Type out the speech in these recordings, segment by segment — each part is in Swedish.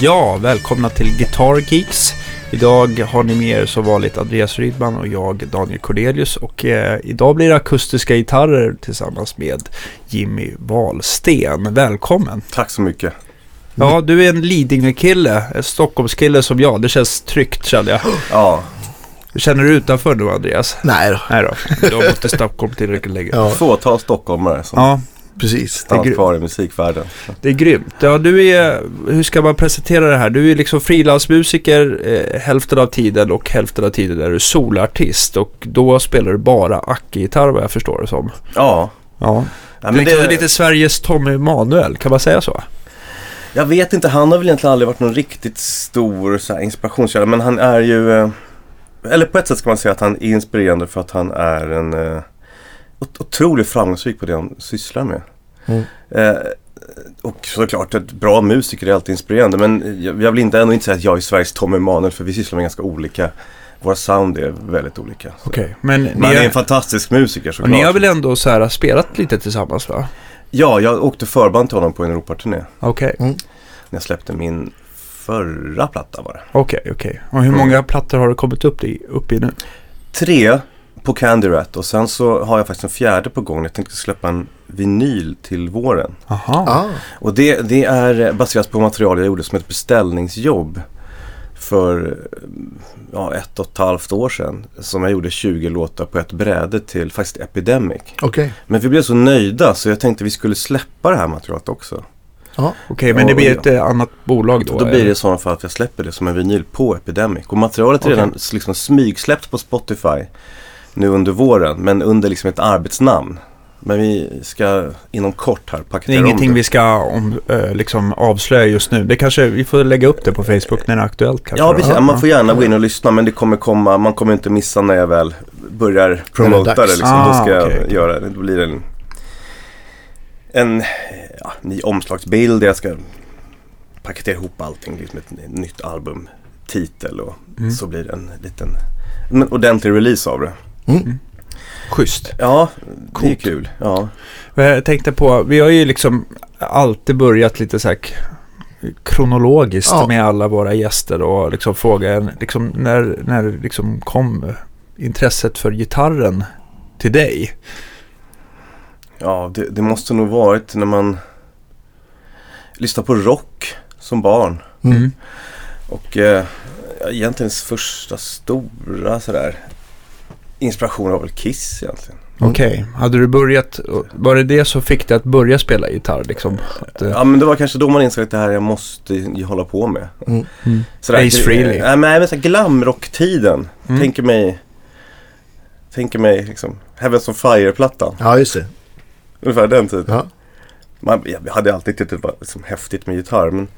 Ja, välkomna till Guitar Geeks. Idag har ni med er som vanligt Andreas Rydman och jag Daniel Cordelius. Och eh, idag blir det akustiska gitarrer tillsammans med Jimmy Wahlsten. Välkommen! Tack så mycket. Ja, du är en Lidingö-kille, en Stockholmskille som jag. Det känns tryggt känner jag. Ja, Känner du utanför nu Andreas? Nej då. Nej då, du har bott i Stockholm tillräckligt länge. Ja, fåtal stockholmare som Ja, precis. det är gr- kvar i musikvärlden. det är grymt. Ja, du är, hur ska man presentera det här? Du är liksom frilansmusiker eh, hälften av tiden och hälften av tiden är du solartist. Och då spelar du bara ackgitarr vad jag förstår det som. Ja, Ja. ja men är liksom det, lite Sveriges Tommy Manuel, kan man säga så? jag vet inte, han har väl egentligen aldrig varit någon riktigt stor så här, inspirationskälla. Men han är ju, eh, eller på ett sätt ska man säga att han är inspirerande för att han är en eh, otroligt framgångsrik på det han sysslar med. Mm. Eh, och såklart, ett bra musiker är alltid inspirerande. Men jag, jag vill inte ändå inte säga att jag är Sveriges Tommy Emanuel för vi sysslar med ganska olika, våra sound är väldigt olika. Okej, men ni, han är en är, fantastisk musiker såklart. ni har väl ändå så här spelat lite tillsammans va? Ja, jag åkte förband till honom på en Europaturné. Okej, När jag släppte min förra platta var det. okej, okej. Och hur Mm. många plattor har du kommit upp i, upp i nu? Tre på Candy Rat och sen så har jag faktiskt en fjärde på gång. Jag tänkte släppa en vinyl till våren. Aha. Ah, Och det, det är baserat på material jag gjorde som ett beställningsjobb för ja, ett och ett halvt år sedan. Som jag gjorde 20 låtar på ett bräde till faktiskt Epidemic. Okej. Men vi blev så nöjda så jag tänkte vi skulle släppa det här materialet också. Ja. Okej, men det Ja, blir ja. ett eh, annat bolag då? Då, blir det i sådana fall att jag släpper det som en vinyl på Epidemic. Och materialet är Okej. redan liksom smygsläppt på Spotify nu under våren. Men under liksom ett arbetsnamn. Men vi ska inom kort här Det är paketera om ingenting det. vi ska om, eh, liksom avslöja just nu. Det kanske, vi får lägga upp det på Facebook när det är aktuellt kanske. Ja, precis. Man får gärna gå in och lyssna men det kommer komma, man kommer inte missa när jag väl börjar promota det. Liksom. Ah, Då ska jag okej, okej. göra det. Då blir det en, en ja, ny omslagsbild. Jag ska paketera ihop allting. Liksom ett nytt album, titel och Mm. så blir det en liten en ordentlig release av det. Mm. Schysst. Ja, det är Coolt. kul. Ja. Jag tänkte på, vi har ju liksom alltid börjat lite så här k- kronologiskt Ja. med alla våra gäster och liksom fråga en, liksom när, när liksom kom intresset för gitarren till dig? Ja, det, det måste nog varit när man lyssnade på rock som barn. Mm. Och eh, egentligen första stora sådär inspiration var väl Kiss egentligen. Mm. Okej, hade du börjat, var det det som fick dig att börja spela gitarr liksom? Att, eh, Ja men det var kanske då man insåg att det här jag måste ju hålla på med. Mm. mm. Sådär, Ace Frehley. Nej men även såhär glamrock-tiden. Mm. Tänker mig, tänker mig liksom Heavens on Fire-plattan. Ja, just det. Ungefär den tiden. Ja. Man, jag hade alltid tyckt det var liksom häftigt med gitarr men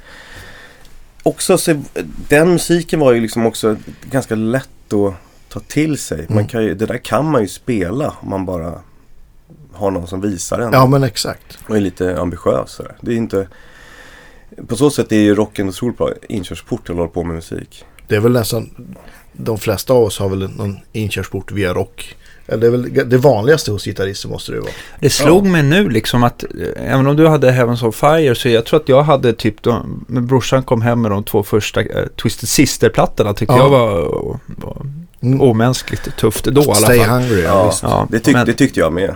också så, den musiken var ju liksom också ganska lätt att ta till sig. Man Mm. kan ju, det där kan man ju spela om man bara har någon som visar en. ja, men exakt. Och är lite ambitiös sådär. Det är inte På så sätt är ju rocken en otroligt bra inkörsport till att hålla på med musik. Det är väl nästan, de flesta av oss har väl någon inkörsport via rock. Det är väl det vanligaste hos gitarrister måste det vara. Det slog mig nu liksom att eh, även om du hade Heavens on Fire så jag tror att jag hade typ de, när brorsan kom hem med de två första eh, Twisted Sister-plattorna tyckte Ja. jag var, var. Omänskligt tufft då i alla Stay fall. hungry, ja, Ja, visst. Ja, det, tyck, men- det tyckte jag med.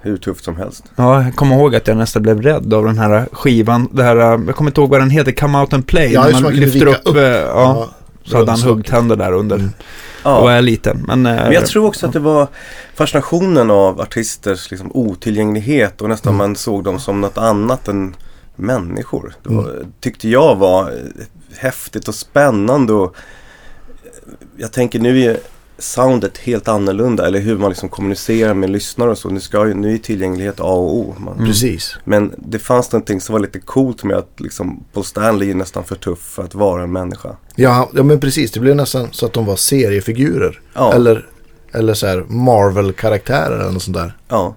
Hur tufft som helst. Ja, jag kommer ihåg att jag nästan blev rädd av den här skivan. Det här, jag kommer inte ihåg vad den heter, Come Out and Play. Ja, man kunde lyfter upp, upp. eh, ja, så hade han huggtänder där under. Mm. Ja. Och är liten. Men, eh, Men jag tror också att det var fascinationen av artisters liksom, otillgänglighet och nästan Mm. man såg dem som något annat än människor. Det var, Mm. tyckte jag var häftigt och spännande och jag tänker nu är soundet helt annorlunda eller hur man liksom kommunicerar med lyssnare och så. Nu, ska, ju- nu är tillgänglighet A och O. Man, Mm. Precis. Men det fanns någonting som var lite coolt med att liksom, Paul Stanley är nästan för tuff för att vara en människa. Ja, ja, men precis. Det blev nästan så att de var seriefigurer. Ja. Eller, eller så här Marvel-karaktärer eller något sånt där. Ja.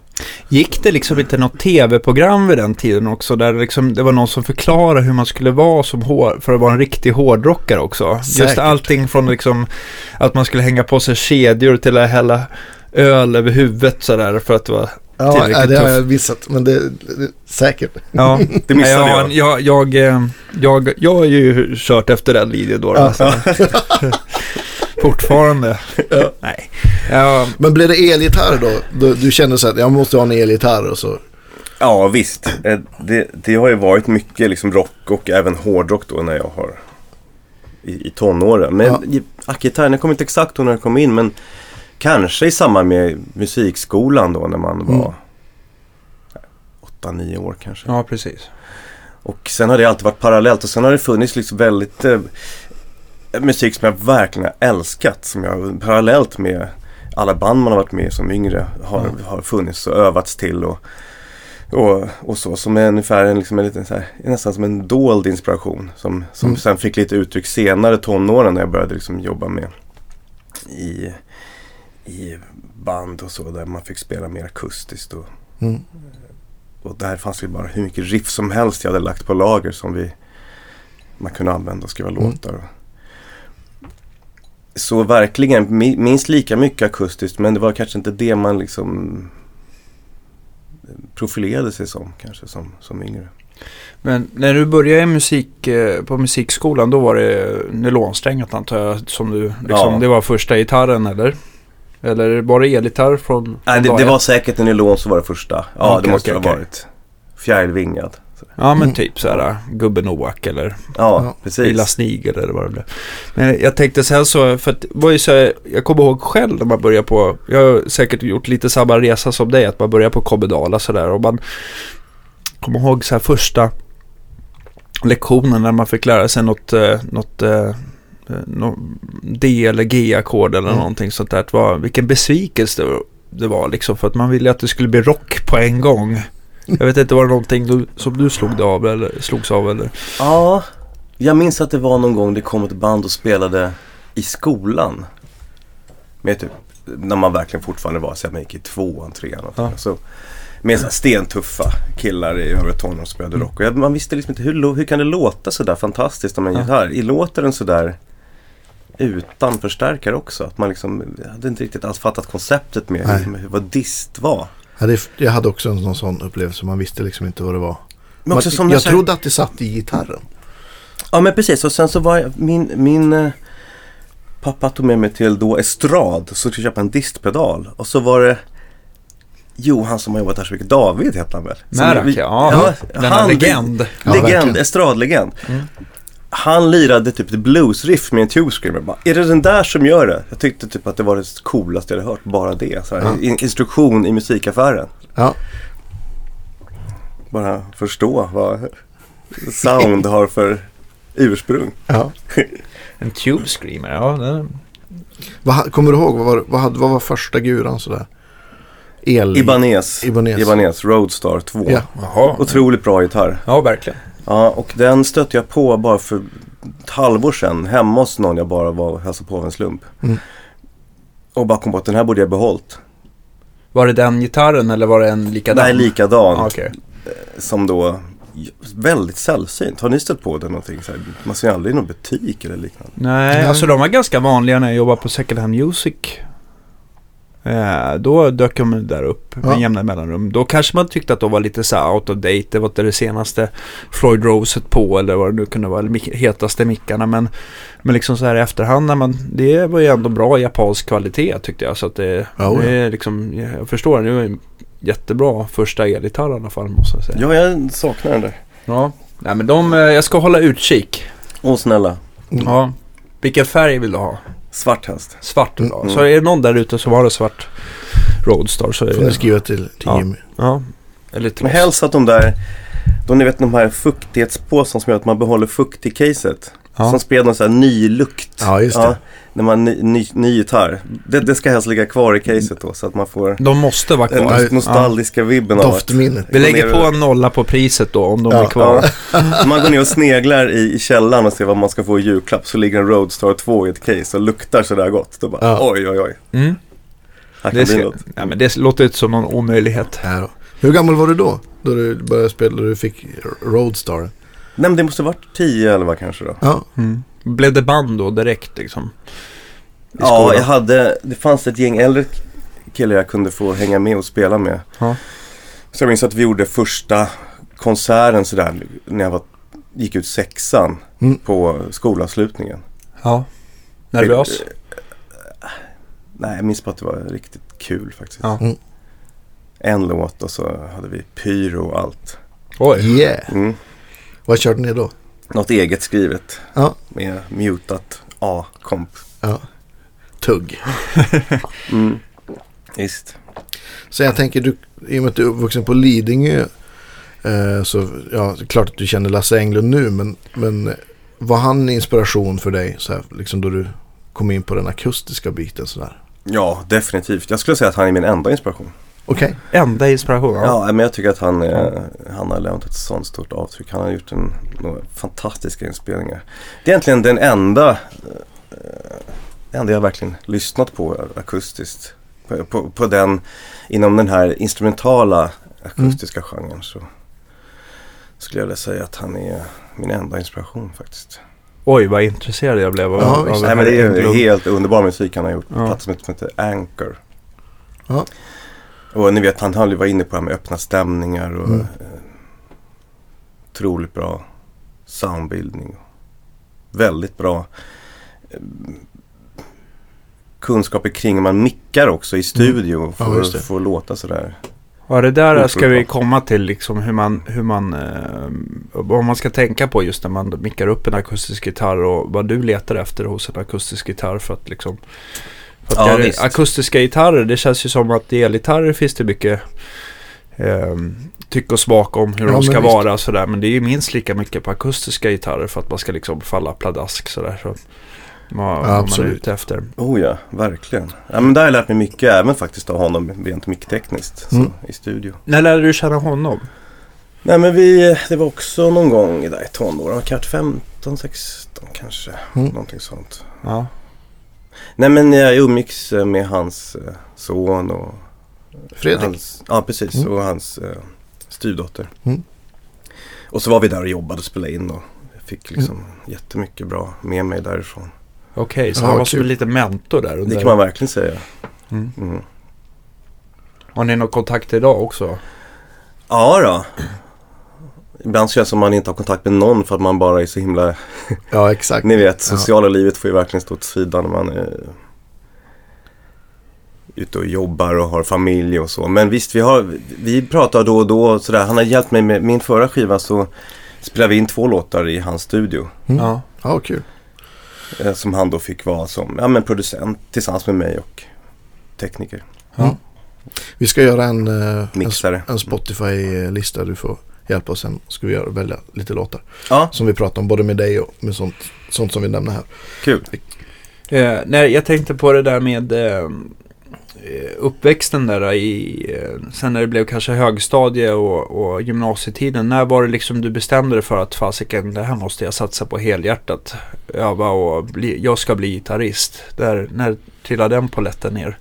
Gick det liksom inte något tv-program vid den tiden också? Där liksom, det var någon som förklarade hur man skulle vara som hår, för att vara en riktig hårdrockare också. Just Säkert. allting från liksom att man skulle hänga på sig kedjor till att hälla öl över huvudet sådär för att det var Ja, nej, det har jag missat. Men det, det säkert. Ja, Det missade ja, jag. jag. Jag, eh, jag. Jag har ju kört efter den videon då. Ja. Fortfarande. Nej. Ja, Men blir det elgitarr då? Du, du känner så att jag måste ha en elgitarr och så. Ja visst. Eh, Det, det har ju varit mycket liksom rock och även hårdrock då när jag har i, i tonåren. Men Ja. ja. ackgitarren, jag kommer inte exakt ihåg när den kom in men kanske i samband med musikskolan då när man Mm. var 8-9 år kanske. ja, precis. Och sen har det alltid varit parallellt och sen har det funnits liksom väldigt eh, musik som jag verkligen har älskat. Som jag parallellt med alla band man har varit med i som yngre har, Mm. har funnits och övats till. Och, och, och så som är ungefär en, liksom en liten så här, nästan som en dold inspiration. Som, som Mm. sen fick lite uttryck senare tonåren när jag började liksom jobba med i, i band och så där man fick spela mer akustiskt. Och, Mm. och där fanns ju bara hur mycket riff som helst jag hade lagt på lager som vi man kunde använda och skriva Mm. låtar. Så verkligen mi- minst lika mycket akustiskt men det var kanske inte det man liksom profilerade sig som kanske som, som yngre. Men när du började musik, eh, på musikskolan då var det nylonsträngat antar jag som du, liksom, Ja. det var första gitarren eller? Eller var det elgitarr från, från Nej, det, det var säkert en nylon som var det första. Ja, Okej, det måste okej, det ha varit. Fjärilvingad. Ja men typ så här gubben Noak eller Ja, precis. Lilla Snigel eller vad det blev. Men jag tänkte sen så, för att var ju så här, jag kommer ihåg själv när man börjar på, jag har säkert gjort lite samma resa som dig, att man börjar på Kobedala sådär och man kommer ihåg så här första lektionen när man fick lära sig något, eh, något eh, nå- D eller G-ackord eller Mm. någonting sånt där. Det var, vilken besvikelse det var, det var liksom för att man ville att det skulle bli rock på en gång. Jag vet inte, var det någonting du, som du slog av eller slogs av eller? Ja, jag minns att det var någon gång det kom ett band och spelade i skolan. Med typ, när man verkligen fortfarande var, så att man gick i tvåan, trean och Ja. så. Med så stentuffa killar i övre tonåren som spelade rock. Och jag, man visste liksom inte hur, hur kan det låta sådär fantastiskt om en Ja. gitarr? Låter den sådär utan förstärkare också? Att man liksom hade inte riktigt alls fattat konceptet med hur, vad dist var. Ja, det, jag hade också en, någon sån upplevelse. Man visste liksom inte vad det var. Men också man, som jag så här- trodde att det satt i gitarren. Ja men precis och sen så var jag, min, min eh, pappa tog med mig till då Estrad så skulle jag köpa en distpedal och så var det Johan som har jobbat här så mycket, David heter han väl? Märak, vi- ja. Denna han- legend. Ja, legend, verkligen. estradlegend. Mm. Han lirade typ ett bluesriff med en tube screamer. Bara, är det den där som gör det? Jag tyckte typ att det var det coolaste jag hade hört, bara det. Så här, Ja. in, instruktion i musikaffären. Ja, Bara förstå vad sound har för ursprung. ja. En tube screamer, ja. Den, Vad, kommer du ihåg? Vad var, vad, hade, vad var första guran sådär? El... Ibanez. Ibanez. Ibanez Roadstar 2. Ja. jaha. Otroligt bra gitarr. Ja, verkligen. Ja, och den stötte jag på bara för ett halvår sedan hemma hos någon jag bara var och hälsade på av en slump. Mm. Och bara kom på att den här borde jag behållit. Var det den gitarren eller var det en likadan? Nej, likadan. Ah, Okej. Som då väldigt sällsynt. Har ni stött på det någonting? Så här, man ser aldrig i någon butik eller liknande. Nej, Nej. alltså de var ganska vanliga när jag jobbade på Second Hand Music. Eh, då dök de där upp med Ja. jämna mellanrum. Då kanske man tyckte att de var lite så här out of date. Det var inte det senaste Floyd Roset på eller vad det nu kunde vara. Hetaste mickarna. Men, men liksom så här i efterhand när man, det var ju ändå bra japansk kvalitet tyckte jag. Så att det, Ja, ja. det är liksom, jag förstår. Det var en jättebra första elgitarr i alla fall måste jag säga. Ja, jag saknar den där. Ja. Nej men de, eh, jag ska hålla utkik. Åh snälla. Mm. Ja. Vilken färg vill du ha? Svart helst. Svart Mm. Så är det någon där ute som har en svart Roadstar så är Får ni det... skriva till, till Ja. Jimmy. Ja. Eller till Men helst att de där, de ni vet de här fuktighetspåsarna som gör att man behåller fukt i caset. Ja. Som sprider någon sån här ny lukt. Ja, just det. när man ny, ny, ny gitarr. Det, det ska helst ligga kvar i caset då så att man får De måste vara den kvar. Ja. nostalgiska vibben av att Doftminnet. Vi lägger på en nolla på priset då om de Ja. är kvar. Ja. Man går ner och sneglar i, i källaren och ser vad man ska få i julklapp. Så ligger en Roadstar 2 i ett case och luktar sådär gott. Då bara Ja. oj oj oj. Mm. Här kan Det, bli ska, något. nej, men det låter inte som någon omöjlighet. Då. Hur gammal var du då? Då du började spela, då du fick Roadstar? Nej men det måste varit 10-11 kanske då. Ja, Mm. Blev det band då direkt liksom? Ja, jag hade, det fanns ett gäng äldre kille jag kunde få hänga med och spela med. Ja. Så jag minns att vi gjorde första konserten sådär när jag var, gick ut sexan Mm. på skolavslutningen. Ja. Nervös? Nej, jag minns bara att det var riktigt kul faktiskt. Ja. Mm. En låt och så hade vi pyro och allt. Oj. Yeah! Mm. Vad körde ni då? Något eget skrivet Ja. med mutat A-komp. Ja. Tugg. Mm. Visst. Så jag tänker, du, i och med att du är uppvuxen på Lidingö. Eh, så ja, klart att du känner Lasse Englund nu. Men, men var han inspiration för dig? Så här, liksom då du kom in på den akustiska biten sådär. Ja, definitivt. Jag skulle säga att han är min enda inspiration. Okej. Enda inspiration? Ja, men jag tycker att han, eh, han har lämnat ett sånt stort avtryck. Han har gjort en, några fantastiska inspelningar. Det är egentligen den enda, eh, enda jag verkligen lyssnat på akustiskt. På, på, på den, inom den här instrumentala akustiska genren så skulle jag vilja säga att han är min enda inspiration faktiskt. Oj, vad intresserad jag blev av, Ja, av Nej, men det är helt underbar musik han har gjort. Ja. Ja. Plats som heter- som heter Anchor. Ja. Och ni vet, han höll ju var inne på det här med öppna stämningar och Mm. eh, otroligt bra soundbildning. Väldigt bra eh, kunskaper kring hur man mickar också i studio Mm. Ja, för att få låta sådär. Ja, det där Otroligt ska vi komma till liksom hur man, hur man, eh, vad man ska tänka på just när man mickar upp en akustisk gitarr och vad du letar efter hos en akustisk gitarr för att liksom för att Ja, det akustiska gitarrer, det känns ju som att elgitarrer finns det mycket eh, tyck och smak om hur Ja, de ska visst. vara sådär. Men det är ju minst lika mycket på akustiska gitarrer för att man ska liksom falla pladask sådär. Så, vad, man är ute efter. Oh ja, verkligen. Ja, men där har jag lärt mig mycket även faktiskt av honom rent micktekniskt Mm. i studio. När lärde du känna honom? Nej men vi, det var också någon gång där i tonåren, kanske 15, 16 kanske. Mm. Någonting sånt. Ja. Nej men jag umgicks eh, med hans eh, son och Fredrik. Hans, ja precis, Mm. och hans eh, styvdotter. Mm. Och så var vi där och jobbade och spelade in och jag fick liksom Mm. jättemycket bra med mig därifrån. Okej, så Ja, han var som kul. en liten mentor där. Det under- kan man verkligen säga. Mm. Mm. Har ni någon kontakt idag också? Ja då. Ibland känns det som man inte har kontakt med någon för att man bara är så himla Ja, exakt. Ni vet, Ja. sociala livet får ju verkligen stå åt sidan när man är ute och jobbar och har familj och så. Men visst, vi, har, vi pratar då och då och sådär. Han har hjälpt mig med min förra skiva så spelade vi in två låtar i hans studio. Mm. Ja. Ja, kul. Eh, som han då fick vara som ja, men producent tillsammans med mig och tekniker. Ja. Vi ska göra en, eh, en, en Spotify-lista. Du får hjälpa oss sen. Ska vi göra, välja lite låtar. Ja, Som vi pratar om både med dig och med sånt, sånt som vi nämner här. kul. Eh, nej, jag tänkte på det där med eh, uppväxten där i, eh, sen när det blev kanske högstadie och, och gymnasietiden. När var det liksom du bestämde dig för att fasiken, det här måste jag satsa på helhjärtat. Öva och bli, jag ska bli gitarrist. Där, när trillade den polletten ner?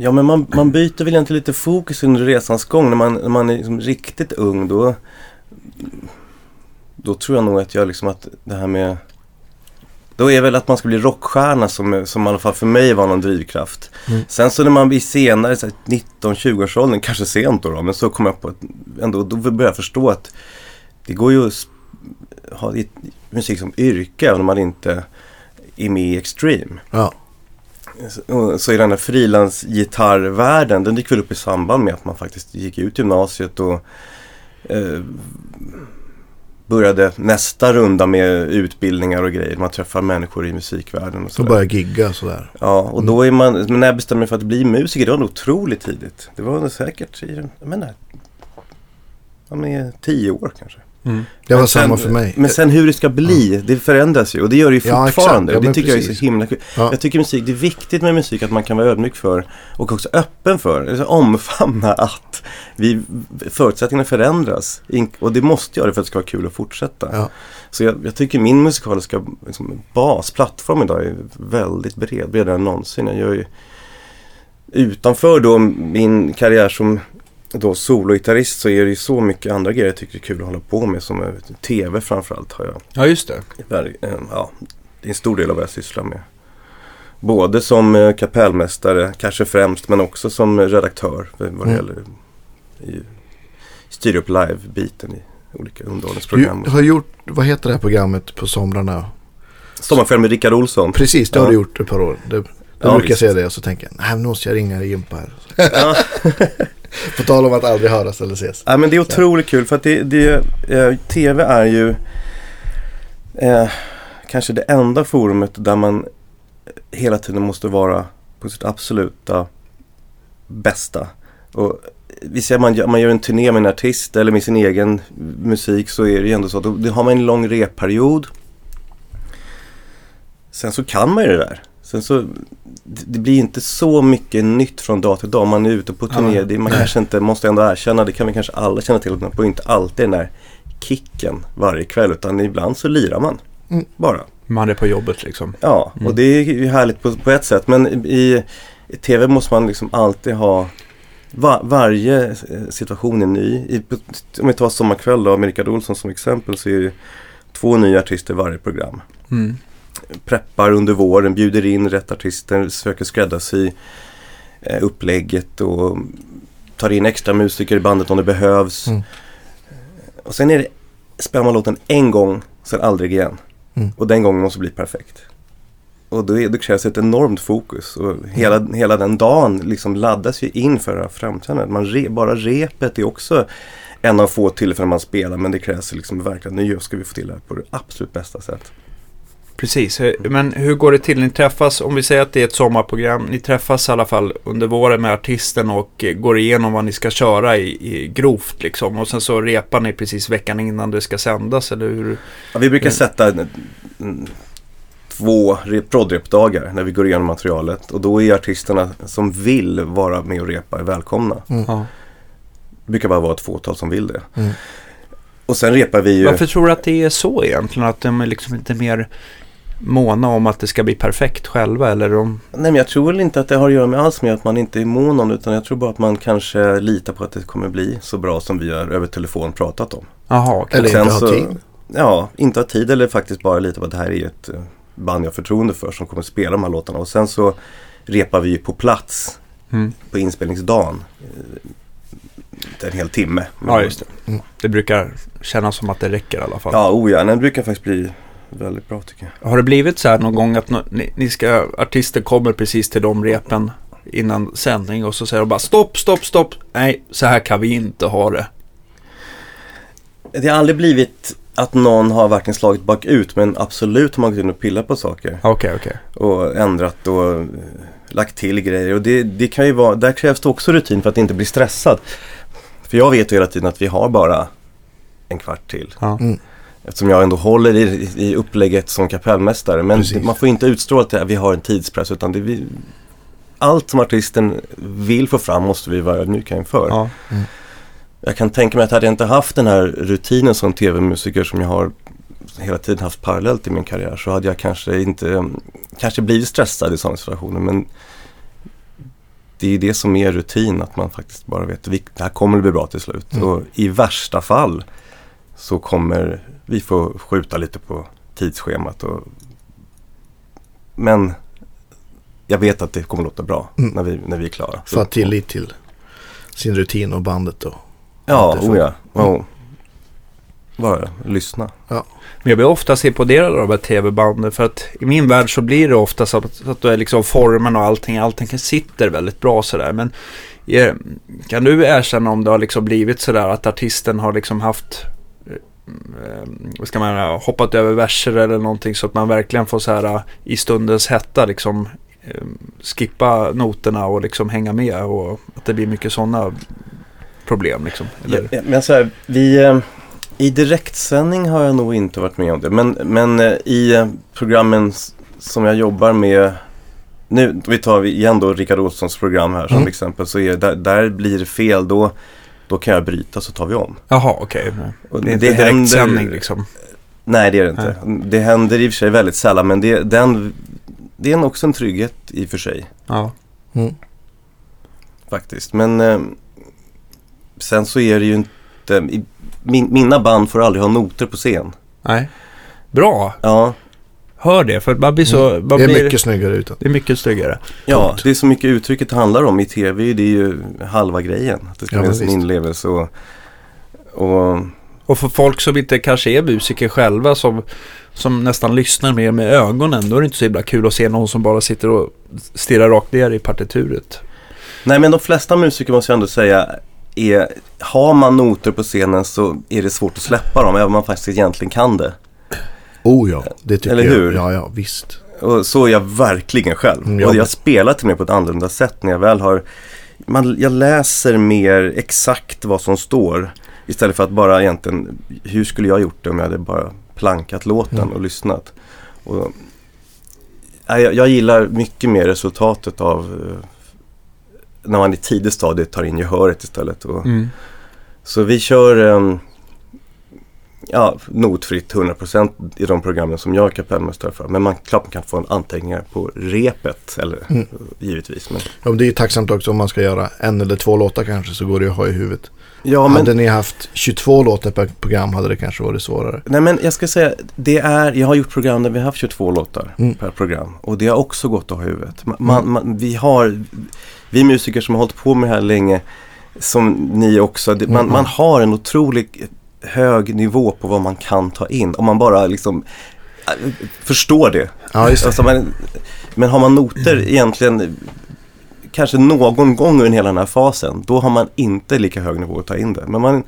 Ja men man, man byter väl egentligen lite fokus under resans gång. När man, när man är liksom riktigt ung då Då tror jag nog att jag liksom att det här med Då är väl att man ska bli rockstjärna som, som i alla fall för mig var någon drivkraft. Mm. Sen så när man blir senare, så här 19-20-årsåldern, kanske sent då, då men så kom jag på att ändå, då började jag förstå att det går ju att ha musik som yrke även om man inte är med i Extreme. Ja, Så, i den här frilansgitarrvärlden, den gick väl upp i samband med att man faktiskt gick ut gymnasiet och eh, började nästa runda med utbildningar och grejer. Man träffar människor i musikvärlden och så sådär. börjar gigga sådär. Ja, och då är man, men när jag bestämde mig för att bli musiker, det var nog otroligt tidigt. Det var nog säkert i, jag menar, ja, men tio år kanske. Det var Men sen- samma för mig. Men sen hur det ska bli, det förändras ju och det gör det ju Ja, fortfarande. Ja, det men tycker jag är precis. så himla kul. Ja. Jag tycker musik, det är viktigt med musik att man kan vara ödmjuk för och också öppen för, alltså omfamna att vi, förutsättningarna förändras. Och det måste göra det för att det ska vara kul att fortsätta. Ja. Så jag, jag tycker min musikaliska liksom, bas, plattform idag är väldigt bred, bredare än någonsin. Jag gör ju utanför då min karriär som då sologitarrist så är det ju så mycket andra grejer jag tycker är kul att hålla på med som eh, tv framförallt har jag Ja, just det. Ver- eh, ja, det är en stor del av vad jag sysslar med. Både som eh, kapellmästare, kanske främst, men också som redaktör vad det Mm. gäller i, styra upp live-biten i olika Du underhållningsprogram. har gjort, vad heter det här programmet på somrarna? Sommarkväll med Rickard Olsson. Precis, det har Ja. du gjort ett par år. Då Ja, brukar visst. säga det och så tänker jag, nej nu måste jag ringa Jimpa här. Ja. På tal om att aldrig höras eller ses. Ja, men det är otroligt kul för att det, det, eh, TV är ju eh, kanske det enda forumet där man hela tiden måste vara på sitt absoluta bästa. Och vi säger man, gör- man gör en turné med en artist eller med sin egen musik så är det ju ändå så att då har man en lång repperiod. Sen så kan man ju det där. Sen så, det blir inte så mycket nytt från dag till dag. Man är ute på turné. Ja. Man kanske inte, måste ändå erkänna, det kan vi kanske alla känna till, att man får inte alltid den där kicken varje kväll. Utan ibland så lirar man. Mm. Bara. Man är på jobbet liksom. Ja, Mm. och det är ju härligt på, på ett sätt. Men i, i TV måste man liksom alltid ha va, varje eh, situation är ny. I, om vi tar Sommarkväll då, med Rickard Olsson som exempel så är det två nya artister varje program. Mm. Preppar under våren, bjuder in rätt artister, söker skräddarsy eh, upplägget och tar in extra musiker i bandet om det behövs. Mm. Och sen är det, spelar man låten en gång, sen aldrig igen. Mm. Och den gången måste bli perfekt. Och då, är, då krävs ett enormt fokus. Och hela, Mm. hela den dagen liksom laddas ju in för framträdandet. Man re, bara repet är också en av få tillfällen man spelar. Men det krävs liksom verkligen, nu ska vi få till det här på det absolut bästa sätt. Precis, Eh, men hur går det till? Ni träffas, om vi säger att det är ett sommarprogram, ni träffas i alla fall under våren med artisten och eh, går igenom vad ni ska köra i, i grovt liksom. Och sen så repar ni precis veckan innan det ska sändas, eller hur? Ja, vi brukar Mm. sätta mm, två re- prodrepdagar när vi går igenom materialet. Och då är artisterna som vill vara med och repa är välkomna. Ja. Det brukar bara vara ett fåtal som vill det. Mm. Och sen repar vi ju... Varför tror du att det är så egentligen? Att de är liksom inte mer måna om att det ska bli perfekt själva, eller de... Nej men jag tror väl inte att det har att göra med alls med att man inte är mån om det. Utan jag tror bara att man kanske litar på att det kommer bli så bra som vi har över telefon pratat om. Jaha, okej. Eller Sen inte ha så- tid. Ja, inte ha tid eller faktiskt bara lita på att det här är ett eh, band jag har förtroende för som kommer spela de här låtarna. Och sen så repar vi ju på plats Mm. på inspelningsdagen. eh, En hel timme. Ja, just det. Mm. Det brukar kännas som att det räcker i alla fall. Ja, oh ja, den brukar faktiskt bli väldigt bra tycker jag. Har det blivit så här någon gång att nå- ni, ni ska, artister kommer precis till de repen innan sändning och så säger de bara stopp, stopp, stopp. Nej, så här kan vi inte ha det. Det har aldrig blivit att någon har verkligen slagit bakut men absolut har man gått in och pillat på saker. Okej, okej. Och ändrat och eh, lagt till grejer. Och det, det kan ju vara, där krävs det också rutin för att inte bli stressad. För jag vet ju hela tiden att vi har bara en kvart till. Ja. Mm. Eftersom jag ändå håller i, i upplägget som kapellmästare. Men Precis. man får inte utstråla att vi har en tidspress. Utan det vi, allt som artisten vill få fram måste vi vara ödmjuka inför. Ja. Jag kan tänka mig att hade jag inte haft den här rutinen som tv-musiker som jag har hela tiden haft parallellt i min karriär så hade jag kanske inte, kanske blivit stressad i sådana situationer. Men det är det som är rutin, att man faktiskt bara vet att det här kommer att bli bra till slut. Mm. Och i värsta fall så kommer vi få skjuta lite på tidsschemat. Och, men jag vet att det kommer låta bra Mm. när, vi, när vi är klara. För att tillit till sin rutin och bandet då. Ja, får- oh ja. Oh. Bara lyssna. Men jag blir oftast imponerad av de här tv-banden för att i min värld så blir det ofta så att, så att det är liksom formen och allting, allting sitter väldigt bra sådär. Men eh, kan du erkänna om det har liksom blivit sådär att artisten har liksom haft ska man säga, hoppat över verser eller någonting så att man verkligen får så här eh, i stundens hetta liksom eh, skippa noterna och liksom hänga med och att det blir mycket sådana problem liksom. Ja, men så här, vi, eh, I direktsändning har jag nog inte varit med om det. Men, men eh, i eh, programmen som jag jobbar med nu, vi tar igen då Rickard Olssons program här som Mm. exempel. Så är, där, där blir det fel, då, då kan jag bryta så tar vi om. Jaha, okej. Och Det är inte direktsändning liksom. Nej, det är det inte. Det händer i och för sig väldigt sällan, men det, den, det är en- också en trygghet i och för sig. Ja. Mm. Faktiskt. Men eh, sen så är det ju inte, i, min, mina band får aldrig ha noter på scen. Nej. Bra. Ja, hör det. För man blir så... Mm. Man Det är blir, mycket snyggare utan. det är mycket snyggare. Ja, det är så mycket uttrycket handlar om i tv. Det är ju halva grejen. Att det ska Ja, finnas en inlevelse och, och Och för folk som inte kanske är musiker själva som, som nästan lyssnar mer med ögonen. Då är det inte så himla kul att se någon som bara sitter och stirrar rakt ner i partituret. Nej men de flesta musiker måste jag ändå säga är, har man noter på scenen så är det svårt att släppa dem även om man faktiskt egentligen kan det. Oh ja, det tycker Eller jag. hur? Ja, ja, visst. Och så är jag verkligen själv. Mm, jag och jag spelar till och med på ett annorlunda sätt när jag väl har man, Jag läser mer exakt vad som står istället för att bara egentligen Hur skulle jag gjort det om jag hade bara plankat låten Mm. och lyssnat. Och, jag, jag gillar mycket mer resultatet av eh, när man i tidigt stadie tar in gehöret istället. Och, Mm. Så vi kör ehm, ja, notfritt 100% i de programmen som jag är kapellmästare för. Men man klart man kan få en anteckningar på repet, eller Mm. givetvis. Men, Ja, men det är ju tacksamt också om man ska göra en eller två låtar kanske så går det att ha i huvudet. ja, men, Hade ni haft 22 låtar per program hade det kanske varit svårare. nej, men jag ska säga, det är, jag har gjort program där vi har haft 22 låtar Mm. per program. Och det har också gått att ha i huvudet. Man, man, man, vi har, vi musiker som har hållit på med det här länge, som ni också, det, man, Mm. man har en otrolig hög nivå på vad man kan ta in. Om man bara liksom äh, förstår det. Ja, just det. Alltså man, men har man noter egentligen kanske någon gång under hela den här fasen, då har man inte lika hög nivå att ta in det. Men man,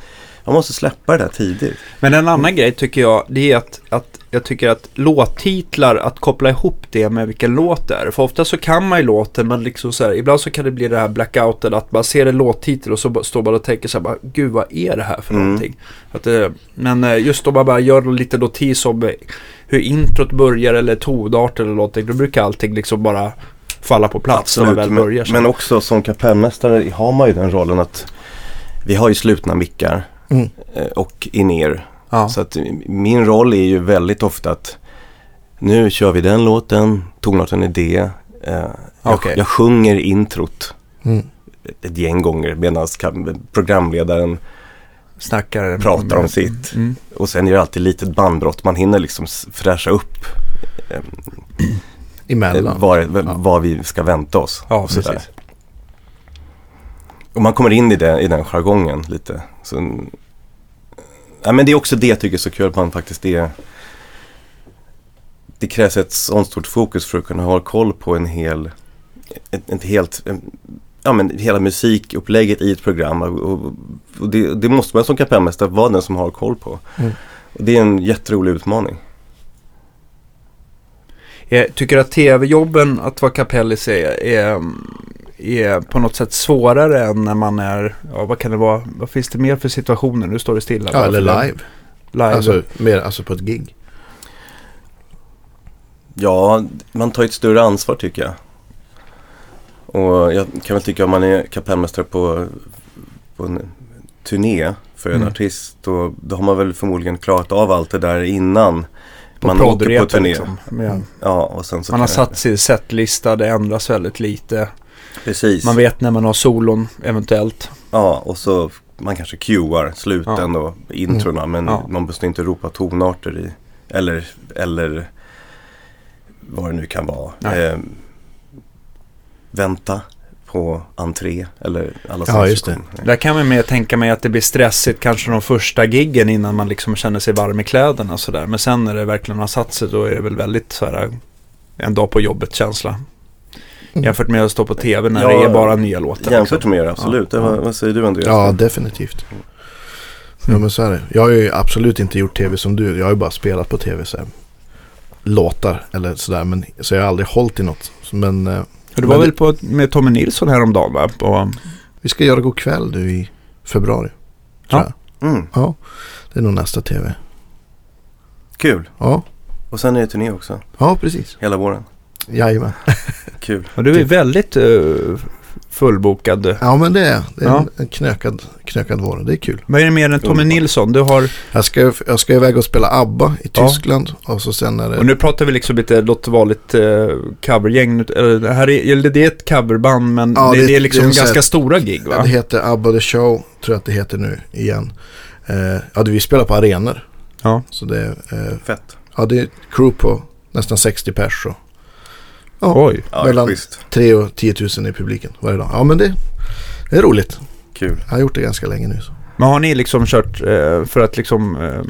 man måste släppa det där tidigt. Men en annan grej tycker jag, det är att, att jag tycker att låttitlar, att koppla ihop det med vilken låt det är. För ofta så kan man ju låten, men liksom så här, ibland så kan det bli det här blackouten, att man ser en låttitel och så bara- står man och tänker så här, bara, gud vad är det här för Mm. någonting? Att, eh, men eh, just om man bara gör lite notis om eh, hur introt börjar eller tonart eller någonting, då brukar allting liksom bara falla på plats när man väl men, börjar. så. men också som kapellmästare har man ju den rollen att vi har ju slutna mickar Mm. och in-ear. Ja. Så att min roll är ju väldigt ofta att nu kör vi den låten, tonarten är det. Eh, jag, Okej. jag sjunger introt Mm. ett gäng gånger medan programledaren Snackar. pratar om sitt. Mm. Och sen är det alltid litet bandbrott. Man hinner liksom fräscha upp eh, Emellan. vad, Ja. vi ska vänta oss. Ja, precis. Och man kommer in i, det, i den jargongen lite. Så, ja, men det är också det jag tycker är så kul man faktiskt är Det krävs ett sånt stort fokus för att kunna ha koll på en hel ett, ett helt Ja men hela musikupplägget i ett program och, och, det, det måste man som kapellmästare vara den som har koll på. Mm. Och det är en jätterolig utmaning. Jag tycker att tv-jobben, att vara kapellis är, är, är på något sätt svårare än när man är, ja vad kan det vara, vad finns det mer för situationer? Nu står det stilla. Ja, eller live. Live. Alltså, mer, alltså på ett gig. Ja, man tar ju ett större ansvar tycker jag. Och jag kan väl tycka om man är kapellmästare på, på en turné för en Mm. artist. Då, då har man väl förmodligen klarat av allt det där innan på man åker på turné. Liksom. Men Ja, och sen så Man har satt sin setlista, det ändras väldigt lite. Precis. Man vet när man har solon eventuellt. Ja, och så man kanske cuear sluten och introna men Ja. man måste inte ropa tonarter i. Eller, eller vad det nu kan vara. Eh, vänta på entré eller alla Ja, just det. Där kan man mer tänka mig att det blir stressigt kanske de första giggen innan man liksom känner sig varm i kläderna sådär. Men sen när det verkligen har satt sig då är det väl väldigt så här en dag på jobbet känsla. Mm. Jämfört med att stå på tv när Ja, det är bara nya låtar. Jämfört liksom. med er, absolut. Ja. Vad, vad säger du Andreas? Ja, definitivt. Ja, men så är det. Jag har ju absolut inte gjort tv som du. Jag har ju bara spelat på tv så här. Låtar eller sådär. Men, så jag har aldrig hållit i något. Men eh, Du var Men väl på, med Tommy Nilsson häromdagen va? På, vi ska göra god kväll du i februari. Tror Ja. jag. Mm, ja. Det är nog nästa tv. kul. Ja, Och sen är det turné också, ja precis. hela våren. Jajamän. Kul. och du är väldigt uh, fullbokad. Ja men det är, det är Ja. en, knökad, knökad vår. Det är kul. Vad är det mer än Tommy. Nilsson? Du har, Jag ska, jag ska iväg och spela ABBA i Ja. Tyskland. Och så sen är det... och nu pratar vi liksom lite låt vanligt uh, covergäng. Eller, det här är, eller det är ett coverband men Ja, det, det- är liksom det är en ganska sån- stora gig va? Det heter ABBA The Show, tror jag att det heter nu igen. Eh, ja, vi spelar på arenor. Ja. Så det är, eh, Fett. ja, det är crew på nästan 60 pers. Och, ja, Oj. Ja, mellan schysst. 3 och 10 000 i publiken varje dag. Ja men det, det är roligt. Kul. Jag har gjort det ganska länge nu. Så. Men har ni liksom kört, eh, för att liksom eh,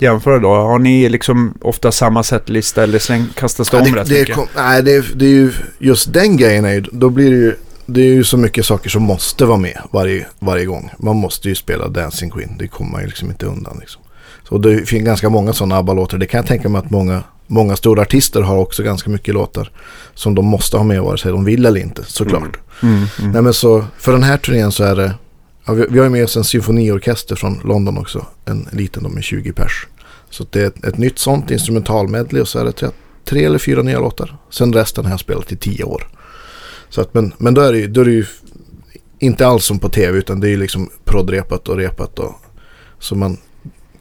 jämföra då, har ni liksom ofta samma setlista eller släng, kastas det Ja, om det, rätt det, mycket? kom, nej, det, är- det är ju just den grejen är ju, då blir det ju, det är ju så mycket saker som måste vara med varje, varje gång. Man måste ju spela Dancing Queen, det kommer man ju liksom inte undan. Liksom. Så det finns ganska många sådana ABBA-låtar. Det kan jag tänka mig att många, många stora artister har också ganska mycket låtar som de måste ha med vare sig de vill eller inte, såklart. Mm, mm. Nej men så, för den här turnén så är det, ja, vi, vi har med oss en symfoniorkester från London också. En liten, de är 20 pers. Så det är ett, ett nytt sånt instrumentalmedley och så är det tre, tre eller fyra nya låtar. Sen resten har jag spelat i tio år. Så att, men, men då är det då är det ju inte alls som på tv utan det är ju liksom proddrepat och repat och så man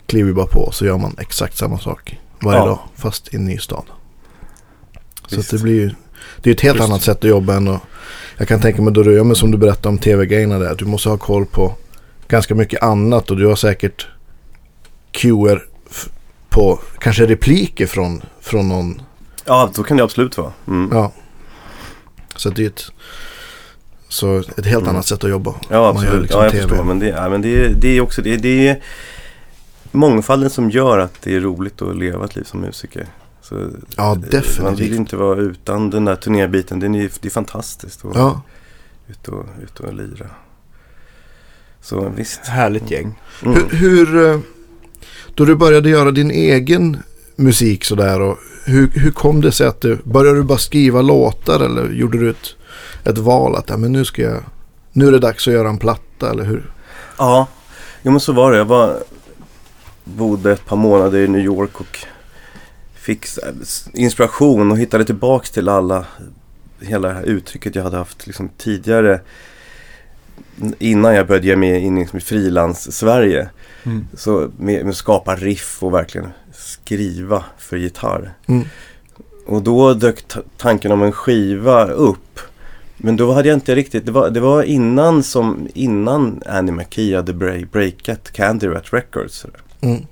kliver bara på och så gör man exakt samma sak varje Ja. dag fast i en ny stad. Så Visst. att det blir ju, det är ett helt Just. annat sätt att jobba än att jag kan tänka mig då du, ja, men som du berättade om tv-grejerna där. Du måste ha koll på ganska mycket annat och du har säkert cuer f- på kanske repliker från, från någon. Ja, så kan det absolut vara. Mm. Ja. Så det är ett, så ett helt Mm. annat sätt att jobba. Ja, absolut. liksom ja, jag TV. förstår. Men det, ja, men det, det är också det, det är mångfalden som gör att det är roligt att leva ett liv som musiker. Så, Ja, eh, Man vill definitivt. inte vara utan den där turnébiten. Den är, det är fantastiskt att Ja, ut, och, ut och lira. Så visst. Härligt gäng. Mm. hur, hur, eh, då du började göra din egen musik sådär och hur, hur kom det sig att du, började du bara skriva låtar eller gjorde du ett, ett val att ja, men nu ska jag, nu är det dags att göra en platta eller hur? Ja, jo, men så var det. Jag var, bodde ett par månader i New York och fick inspiration och hittade tillbaks till alla, hela det här uttrycket jag hade haft liksom tidigare innan jag började ge mig in liksom i frilans-Sverige. Mm. Så med, med skapa riff och verkligen skriva för gitarr. Mm. Och då dök ta- tanken om en skiva upp. Men då hade jag inte riktigt, det var, det var innan som, innan Annie McKee hade break, breakat Candy Rat Records. Mm.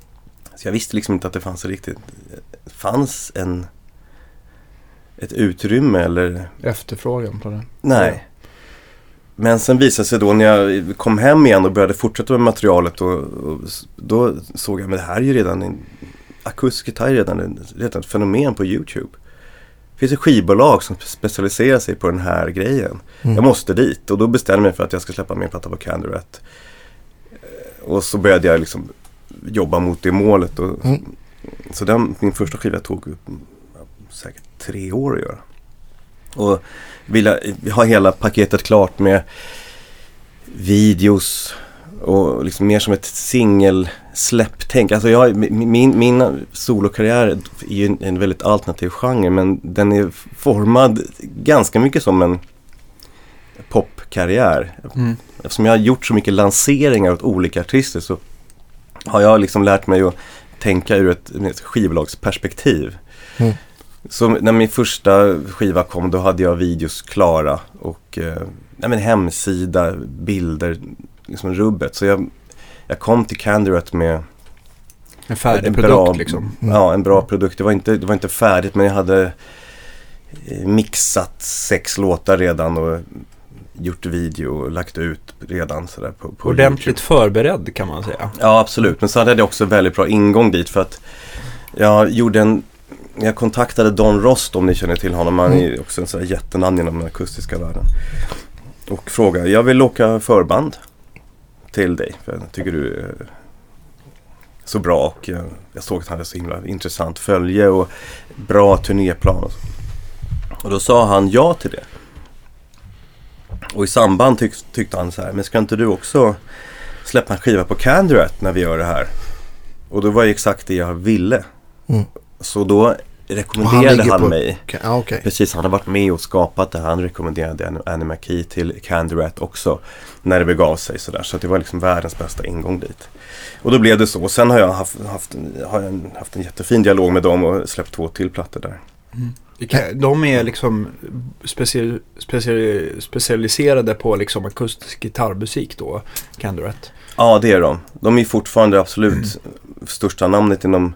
Så jag visste liksom inte att det fanns riktigt, fanns en, ett utrymme eller Efterfrågan på det. Nej. Men sen visade det sig då när jag kom hem igen och började fortsätta med materialet och, och då såg jag, men det här är ju redan en akustisk gitarr är redan, redan ett fenomen på YouTube. Det finns ett skivbolag som specialiserar sig på den här grejen. Mm. Jag måste dit och då bestämde jag mig för att jag ska släppa min platta på Candy Rat. Eh, Och så började jag liksom jobba mot det målet. Och, Mm. Så den, min första skiva tog säkert tre år att göra. Och vilja ha hela paketet klart med videos och liksom mer som ett singelsläpptänk. Alltså jag, min, min, solokarriär är ju en, en väldigt alternativ genre men den är formad ganska mycket som en popkarriär. Mm. Eftersom jag har gjort så mycket lanseringar åt olika artister så har jag liksom lärt mig att tänka ur ett, skivbolagsperspektiv. Mm. Så när min första skiva kom då hade jag videos klara och eh, nej, men hemsida, bilder, liksom rubbet. Så jag, jag kom till Candyrat med En färdig en produkt bra, liksom. Mm. Ja, en bra produkt. Det var, inte, det var inte färdigt men jag hade eh, mixat sex låtar redan och gjort video och lagt ut redan sådär på, på Ordentligt YouTube. förberedd kan man säga. Ja, absolut. Men så hade jag också väldigt bra ingång dit för att jag gjorde en jag kontaktade Don Rost om ni känner till honom. Han är också en sån här jättenamn inom den akustiska världen. Och frågade, jag vill åka förband till dig. För jag tycker du är så bra och jag, jag såg att han hade så himla intressant följe och bra turnéplan. Och, och då sa han ja till det. Och i samband tyck, tyckte han så här, men ska inte du också släppa en skiva på Candyrat när vi gör det här? Och då var det exakt det jag ville. Mm. Så då Och rekommenderade ligger han, på- mig. Ja, okej. Precis, han har varit med och skapat det. Han rekommenderade Annie McKee till Candy Rat också. När det begav sig sådär. Så det var liksom världens bästa ingång dit. Och då blev det så. Sen har jag haft, haft, har jag haft en jättefin dialog med dem och släppt två till plattor där. Vilka- De är liksom speci speci specialiserade på liksom akustisk gitarrmusik då, Canduret. Ja, det är de. De är fortfarande absolut största namnet inom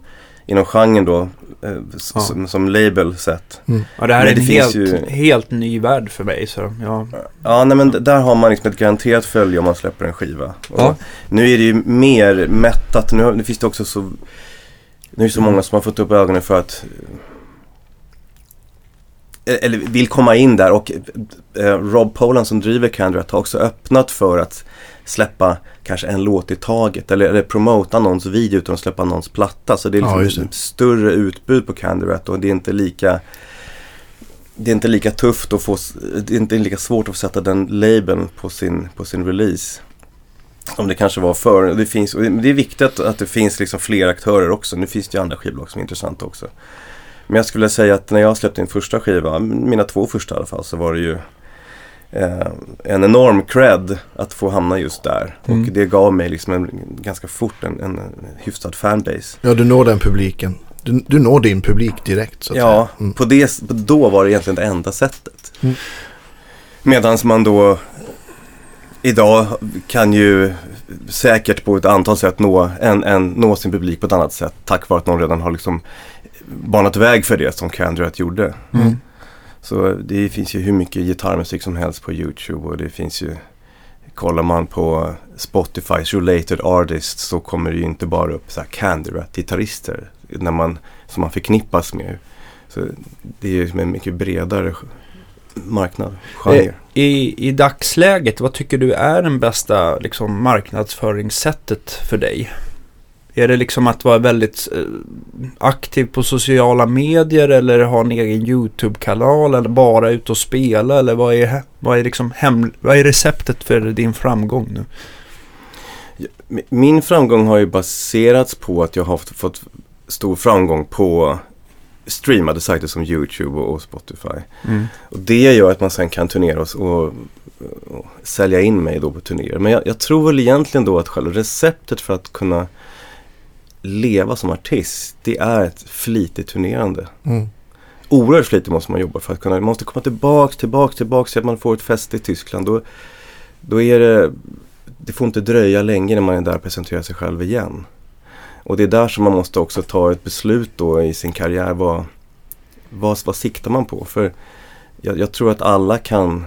inom genren då. Eh, Ja. som, som label sett. Ja, det här Men är en det finns helt, ju- helt ny värld för mig. Så, ja. Ja, nej men där har man liksom ett garanterat följe om man släpper en skiva. Ja. Nu är det ju mer mättat. Nu, nu finns det också så... Nu är det så många som har fått upp ögonen för att... eh, Eller vill komma in där och eh, Rob Poland som driver Candrat har också öppnat för att släppa kanske en låt i taget eller, eller promota någons video utan att släppa någons platta. Så det är Ja, liksom det. ett större utbud på Candrat och det är inte lika det är inte lika tufft att få, det är inte lika svårt att sätta den labeln på sin, på sin release. Som det kanske var förr. Det, finns, det är viktigt att, att det finns liksom fler aktörer också. Nu finns det ju andra skivbolag som är intressanta också. Men jag skulle säga att när jag släppte min första skiva, mina två första i alla fall, så var det ju eh, en enorm cred att få hamna just där. Mm. Och det gav mig liksom en, ganska fort en, en hyfsad fanbase. Ja, du når den publiken. Du, du når din publik direkt så att Ja. Mm. på det, då var det egentligen det enda sättet. Mm. Medan man då idag kan ju säkert på ett antal sätt nå, en, en, nå sin publik på ett annat sätt. Tack vare att någon redan har liksom banat väg för det som Candrat gjorde. Mm. Så det finns ju hur mycket gitarrmusik som helst på YouTube och det finns ju Kollar man på Spotifys related artists så kommer det ju inte bara upp så här Candrat-gitarrister när man, som man förknippas med. Så det är ju en mycket bredare marknad, genre. I, I dagsläget, vad tycker du är den bästa liksom, marknadsföringssättet för dig? Är det liksom att vara väldigt eh, aktiv på sociala medier eller ha en egen YouTube-kanal eller bara ut och spela? Eller vad är, vad är, liksom hem, vad är receptet för din framgång nu? Min framgång har ju baserats på att jag har fått- stor framgång på streamade sajter som YouTube och Spotify. Och det gör att man sen kan turnera och, och, och sälja in mig då på turnéer. Men jag, jag tror väl egentligen då att själva receptet för att kunna leva som artist, det är ett flitigt turnerande. Mm. Oerhört flitigt måste man jobba för att kunna, man måste komma tillbaks, tillbaks, tillbaks så att man får ett fäste i Tyskland. Då, då är det, det får inte dröja länge när man är där och presenterar sig själv igen. Och det är där som man måste också ta ett beslut då i sin karriär. Vad, vad, vad siktar man på? För jag, jag tror att alla kan,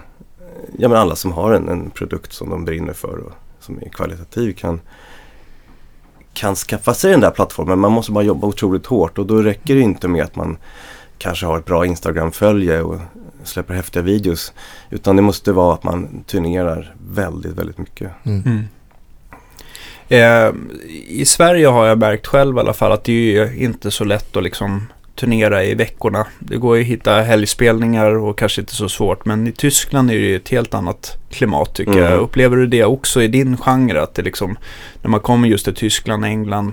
ja men alla som har en, en produkt som de brinner för och som är kvalitativ kan, kan skaffa sig den där plattformen. Man måste bara jobba otroligt hårt och då räcker det inte med att man kanske har ett bra Instagram-följe och släpper häftiga videos. Utan det måste vara att man turnerar väldigt, väldigt mycket. Mm. Eh, I Sverige har jag märkt själv i alla fall att det är ju inte så lätt att liksom turnera i veckorna. Det går ju att hitta helgspelningar och kanske inte så svårt. Men i Tyskland är det ju ett helt annat klimat tycker Mm. jag. Upplever du det också i din genre? Att det liksom, när man kommer just till Tyskland, England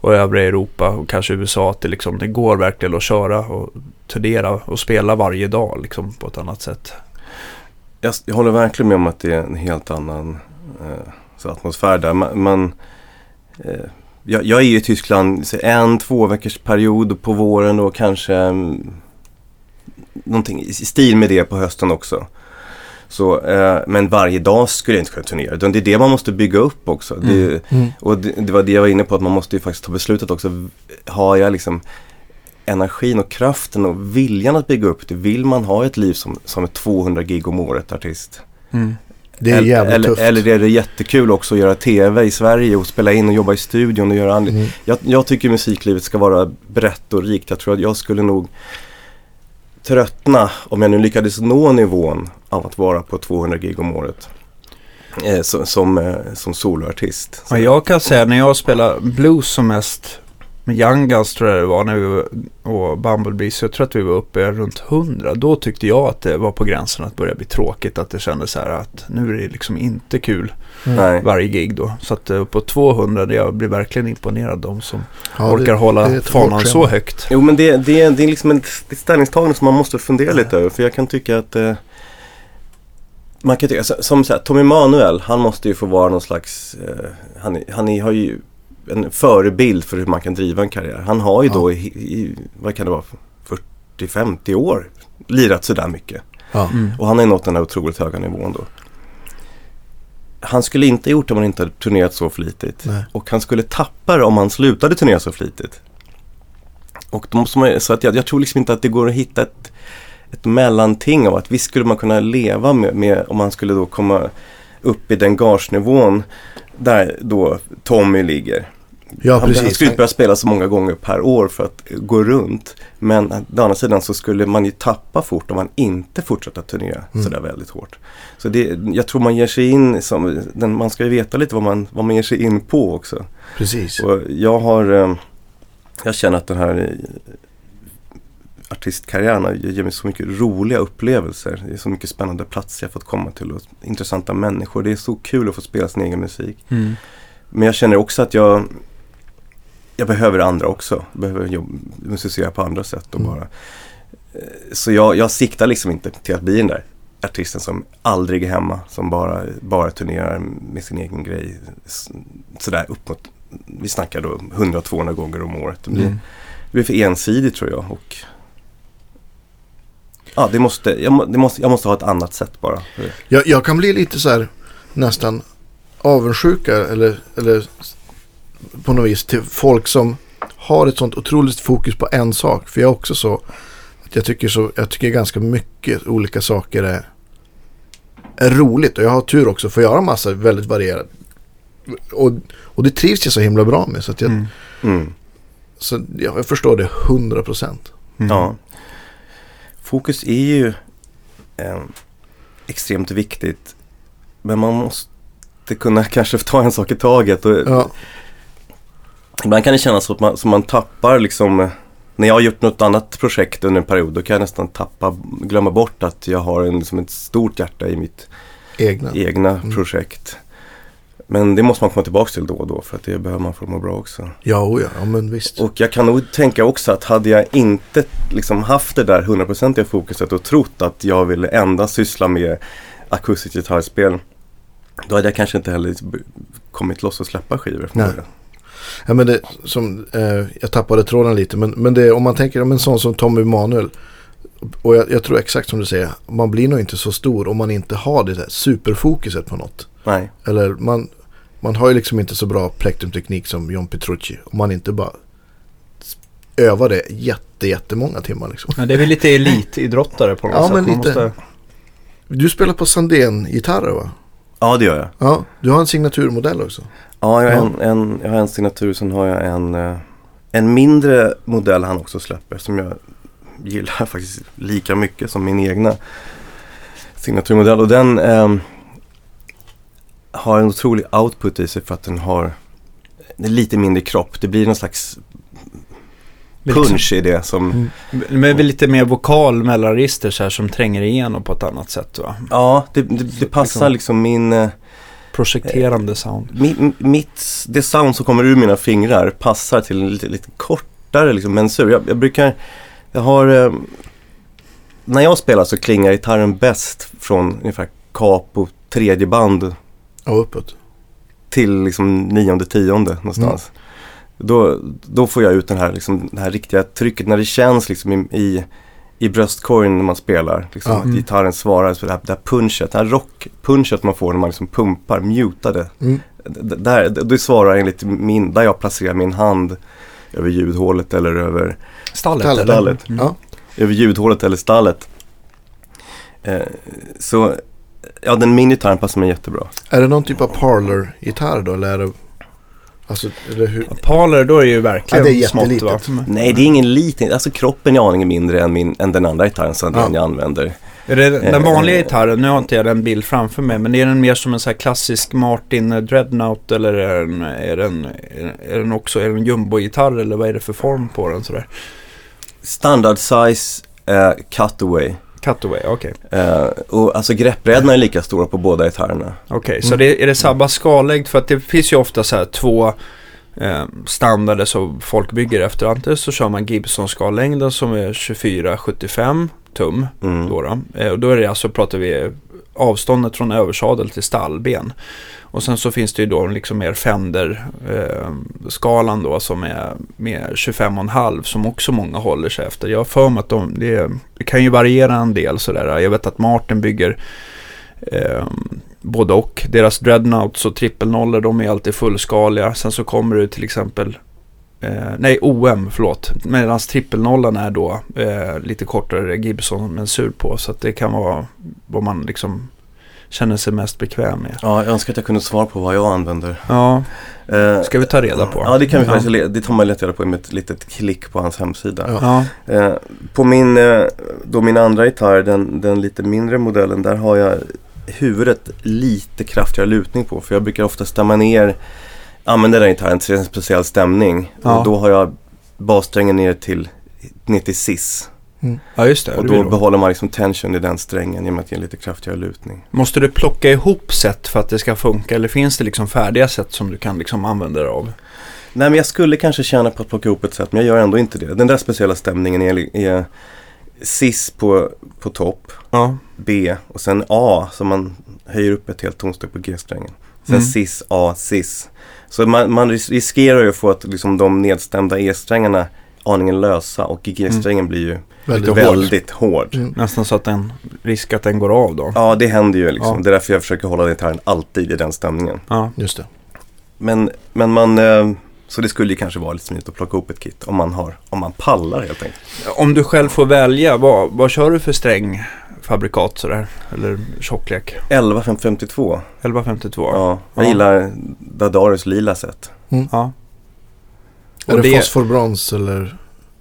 och övriga Europa och kanske USA. Att det, liksom, det går verkligen att köra och turnera och spela varje dag liksom, på ett annat sätt. Jag, jag håller verkligen med om att det är en helt annan eh, atmosfär där. Man, man, eh, jag, jag är i Tyskland en, två veckors period på våren och kanske mm, någonting i stil med det på hösten också. Så, eh, men varje dag skulle jag inte kunna turnera. utan Det är det man måste bygga upp också. Det, Mm. och det, det var det jag var inne på att man måste ju faktiskt ta beslutet också. Har jag liksom energin och kraften och viljan att bygga upp det? Vill man ha ett liv som, som är 200 gig om året artist? Det är jävligt eller, tufft. Eller är det jättekul också att göra tv i Sverige och spela in och jobba i studion och göra andra. Mm. Jag, jag tycker musiklivet ska vara brett och rikt. Jag tror att jag skulle nog tröttna om jag nu lyckades nå nivån av att vara på 200 gig om året. Eh, som, som, eh, som soloartist. Ja, jag kan säga när jag spelar blues som mest med Young Guns tror jag det var när vi var, och Bumblebee så jag tror att vi var uppe runt 100. Då tyckte jag att det var på gränsen att börja bli tråkigt. Att det kändes så här att nu är det liksom inte kul Nej. varje gig då. Så att eh, på 200, det- jag blir verkligen imponerad de som Ja, orkar det- hålla det fanan så högt. Jo men det, det, det är liksom ett, ställningstagande som man måste fundera lite över. För jag kan tycka att eh, man kan tycka, som så här, Tommy Manuel, han måste ju få vara någon slags, eh, han, han har ju en förebild för hur man kan driva en karriär. Han har ju Ja. då i, i, vad kan det vara, 40-50 år lirat sådär mycket. Ja. Mm. Och han har ju nått den här otroligt höga nivån då. Han skulle inte ha gjort det om han inte hade turnerat så flitigt. Nej. Och han skulle tappa det om han slutade turnera så flitigt. Och då måste man, så att jag, jag tror liksom inte att det går att hitta ett, ett mellanting av att visst skulle man kunna leva med, med om man skulle då komma upp i den gagenivån där då Tommy ligger. Ja, han, han skulle inte börja spela så många gånger per år för att gå runt. Men å andra sidan så skulle man ju tappa fort om man inte fortsätter att turnera Mm. sådär väldigt hårt. Så det, jag tror man ger sig in, som, den, man ska ju veta lite vad man, vad man ger sig in på också. Precis. Och jag har, eh, jag känner att den här eh, artistkarriären har- ger mig så mycket roliga upplevelser. Det är så mycket spännande platser jag fått komma till och intressanta människor. Det är så kul att få spela sin egen musik. Mm. Men jag känner också att jag Jag behöver andra också. Jag behöver jobb, musicera på andra sätt och Mm. bara Eh, Så jag, jag siktar liksom inte till att bli den där artisten som aldrig är hemma. Som bara, bara turnerar med sin egen grej. Sådär upp mot Vi snackar då 100-200 gånger om året. Det blir, Mm. det blir för ensidigt tror jag. Och Ja, det måste, jag, det måste, jag måste ha ett annat sätt bara. Jag, jag kan bli lite så här nästan avundsjuka eller, eller på något vis till folk som har ett sånt otroligt fokus på en sak. För jag är också så att jag tycker, så, jag tycker ganska mycket olika saker är, är roligt. Och jag har tur också för att göra massa väldigt varierat. Och, och det trivs jag så himla bra med. Så, att jag, Mm. Mm. så jag, jag förstår det hundra procent. Mm. Ja. Fokus är ju eh, extremt viktigt. Men man måste kunna kanske ta en sak i taget. Och Ja, Ibland kan det kännas som att man, som man tappar liksom eh, när jag har gjort något annat projekt under en period då kan jag nästan tappa, glömma bort att jag har en, liksom ett stort hjärta i mitt egna. egna Mm. projekt. Men det måste man komma tillbaka till då och då för att det behöver man för att må bra också. Ja, oh ja, ja, men visst. Och jag kan nog tänka också att hade jag inte liksom haft det där hundraprocentiga fokuset och trott att jag ville endast syssla med akustiskt gitarrspel. Då hade jag kanske inte heller kommit loss och släppa skivor. från Nej. början. Ja, men det, som, eh, jag tappade tråden lite. Men, men det, om man tänker om en sån som Tommy Manuel. Och jag, jag tror exakt som du säger. Man blir nog inte så stor om man inte har det där superfokuset på något. Nej, Eller man, man har ju liksom inte så bra plektrumteknik som John Petrucci. Om man inte bara övar det jätte, jättemånga timmar liksom. Ja, det är väl lite elitidrottare på något Ja, sätt. men lite. Du spelar på Sandén-gitarrer va? Ja det gör jag. Ja, du har en signaturmodell också. Ja, jag har. En, en, jag har en signatur, sen har jag en, eh, en mindre modell han också släpper som jag gillar faktiskt lika mycket som min egna signaturmodell. Och den ehm, har en otrolig output i sig för att den har det är lite mindre kropp. Det blir någon slags punch i det som Mm. Men väl lite mer vokal mellanregister så här som tränger igenom på ett annat sätt va? Ja, det, det, det passar liksom min, eh, Projekterande sound. min, mitt, det sound som kommer ur mina fingrar passar till en lite, lite kortare liksom, mensur. Jag, jag brukar, jag har, eh, när jag spelar så klingar gitarren bäst från ungefär capo tredje band Och uppåt. till liksom nionde, tionde någonstans. Då, då får jag ut den här, liksom, det här riktiga trycket när det känns liksom i, i, i bröstkorgen när man spelar. Liksom. Att gitarren svarar för det här, det här punchet, det här rockpunchet man får när man liksom pumpar, mutade. Mm. D- Där, det svarar enligt min, där jag placerar min hand över ljudhålet eller över, Stallet Stallet. Stallet. Mm. Ja. över ljudhålet eller stallet. Eh, så, ja den minigitarren passar mig jättebra. Är det någon typ av parlor-gitarr då? Eller är det... Alltså, eller hur? Paler, då är det ju verkligen Ja, det är smått va? Nej, det är ingen liten, alltså kroppen är aningen mindre än, min, än den andra gitarren som Ja. den jag använder. Är det den Eh, vanliga eh. gitarren, nu har inte jag den bild framför mig, men är den mer som en så här klassisk Martin Dreadnought eller är den, är den, är den också är den jumbo-gitarr eller vad är det för form på den sådär? Standard size eh, cutaway. Cutaway, okej. Eh, och alltså greppbrädorna är lika stora på båda gitarrerna. Okej, så Mm. det, är det samma skallängd? För att det finns ju ofta så här två eh, standarder som folk bygger efter. Antingen så kör man Gibson-skallängden som är 24-75 tum. Mm. Då, då. Eh, och då är det alltså, pratar vi avståndet från översadel till stallben. Och sen så finns det ju då liksom mer Fender-skalan eh, då som är med 25,5 som också många håller sig efter. Jag har för mig att de, det, det kan ju variera en del sådär. Jag vet att Martin bygger eh, både och. Deras dreadnoughts och trippelnollor de är alltid fullskaliga. Sen så kommer det till exempel Eh, nej, OM, förlåt. Medan trippelnollan är då eh, lite kortare Gibson-mensur på. Så att det kan vara vad man liksom känner sig mest bekväm med. Ja, jag önskar att jag kunde svara på vad jag använder. Ja, Eh, ska vi ta reda på. Ja, det kan vi Ja. faktiskt. Det tar man lätt reda på med ett litet klick på hans hemsida. Ja. Ja, Eh, på min, eh, då min andra gitarr, den, den lite mindre modellen, där har jag huvudet lite kraftigare lutning på. För jag brukar ofta stämma ner, använda den gitarren till en speciell stämning. Ja. Och då har jag bassträngen ner till, ner till cis. Ja just det. Och det då behåller man liksom tension i den strängen genom att ge en lite kraftigare lutning. Måste du plocka ihop sätt för att det ska funka? Eller finns det liksom färdiga sätt som du kan liksom använda dig av? Nej men jag skulle kanske tjäna på att plocka ihop ett sätt men jag gör ändå inte det. Den där speciella stämningen är, är cis på, på topp, Ja, B och sen A som man höjer upp ett helt tonstycke på G-strängen. Sen Mm. cis, A, cis. Så man, man ris- riskerar ju att få att liksom, de nedstämda E-strängarna aningen lösa och G-strängen blir ju Väldigt väldigt, hård. hård. Mm. nästan så att den risk att den går av då. Ja det händer ju liksom. Ja. Det är därför jag försöker hålla gitarren alltid i den stämningen. Ja. Just det. Men, men man, eh, så det skulle ju kanske vara lite smidigt att plocka ihop ett kit om man har, om man pallar helt enkelt. Om du själv får välja, vad, vad kör du för strängfabrikat sådär? Eller tjocklek? 1152. 1152? Ja, jag Ja. gillar Dadarus lila set. ja. Är Och det, det- fosforbrons eller?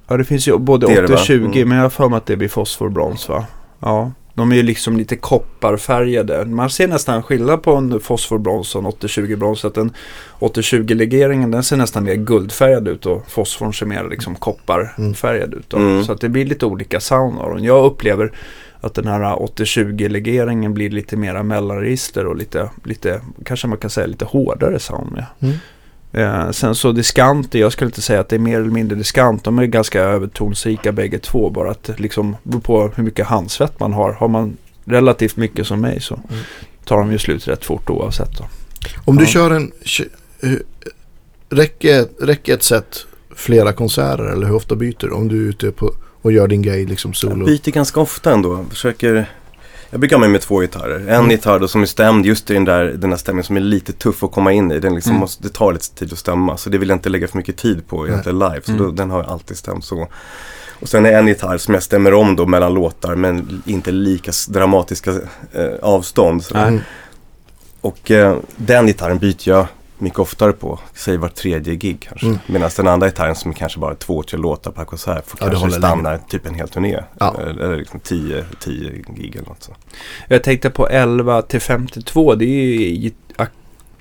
Ja, det finns ju både Det är 80 det, och va? 20, Mm. men jag har för mig att det blir fosforbrons va? Ja, de är ju liksom lite kopparfärgade. Man ser nästan skillnad på en fosforbrons och en 80-20 brons. Att den 80-20-legeringen den ser nästan mer guldfärgad ut och fosforn ser mer liksom kopparfärgad ut. Mm. Så att det blir lite olika sound av dem. Jag upplever att den här 80-20-legeringen blir lite mera mellanregister och lite, lite, kanske man kan säga lite hårdare sound med. Mm. Eh, sen så diskanter, jag skulle inte säga att det är mer eller mindre diskant. De är ganska övertonsrika bägge två. Bara att liksom beror på hur mycket handsvett man har. Har man relativt mycket som mig så Mm. tar de ju slut rätt fort oavsett. Då. Om du Ja. kör en... Räcker, räcker ett set flera konserter eller hur ofta byter du? Om du är ute på och gör din grej liksom Jag solo? byter ganska ofta ändå. Försöker, jag brukar ha med mig två gitarrer. En Mm. gitarr då som är stämd just i den där, den där stämningen som är lite tuff att komma in i. Den liksom Mm. måste, det tar lite tid att stämma. Så det vill jag inte lägga för mycket tid på egentligen live. Så Mm. då, den har jag alltid stämt så. Och sen är en gitarr som jag stämmer om då mellan låtar men inte lika dramatiska eh, avstånd. Mm. Och eh, den gitarren byter jag mycket oftare på, säg var tredje gig kanske. Mm. Medan den andra gitarren som är kanske bara två, tre låtar per konsert får Ja, kanske stanna typ en hel turné. Ja. Eller, liksom 10, 10 gig eller något så. Jag tänkte på 11 till 52. Det är ju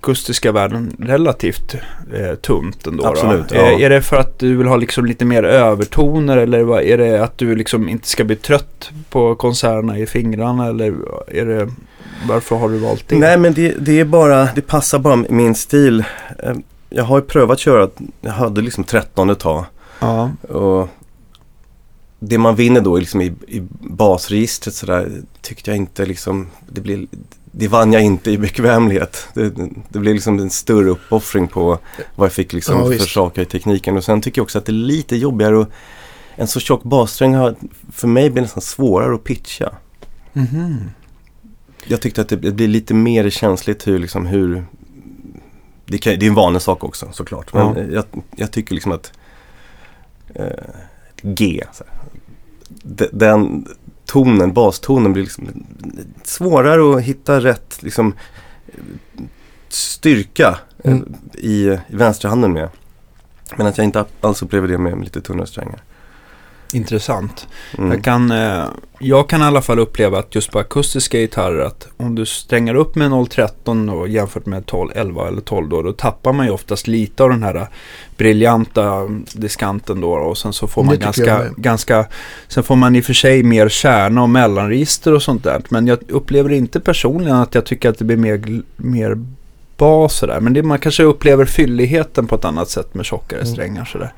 akustiska världen relativt eh, tunt ändå. Absolut, Då. ja. Eh, är det för att du vill ha liksom lite mer övertoner eller är det att du liksom inte ska bli trött på konserterna i fingrarna eller är det varför har du valt det? Nej men det, det är bara, det passar bara med min stil. Eh, Jag har ju prövat köra, jag hade liksom 13 ett tag. Ja, Och det man vinner då liksom i, i basregistret sådär tyckte jag inte liksom, det, blir, det vann jag inte i bekvämlighet. Det, det blev liksom en större uppoffring på vad jag fick liksom Ja, för saker i tekniken. Och sen tycker jag också att det är lite jobbigare och en så tjock bassträng har, för mig blir nästan svårare att pitcha. Mhm. Jag tyckte att det blir lite mer känsligt hur, liksom, hur det, kan, det är en vanlig sak också såklart. Men Ja. jag, jag tycker liksom att eh, G, här, de- den tonen, bastonen blir liksom svårare att hitta rätt liksom, styrka eh, Mm. i, i vänsterhanden med. Men att jag inte alls upplever det med, med lite tunnare strängar. Intressant. Mm. Jag, kan, eh, jag kan i alla fall uppleva att just på akustiska gitarrer att om du strängar upp med 013 och jämfört med 12, 11 eller 12 då, då tappar man ju oftast lite av den här briljanta diskanten då och sen så får man ganska, ganska, sen får man i och för sig mer kärna och mellanregister och sånt där. Men jag upplever inte personligen att jag tycker att det blir mer, mer bas sådär. Men det, man kanske upplever fylligheten på ett annat sätt med tjockare Mm. strängar sådär.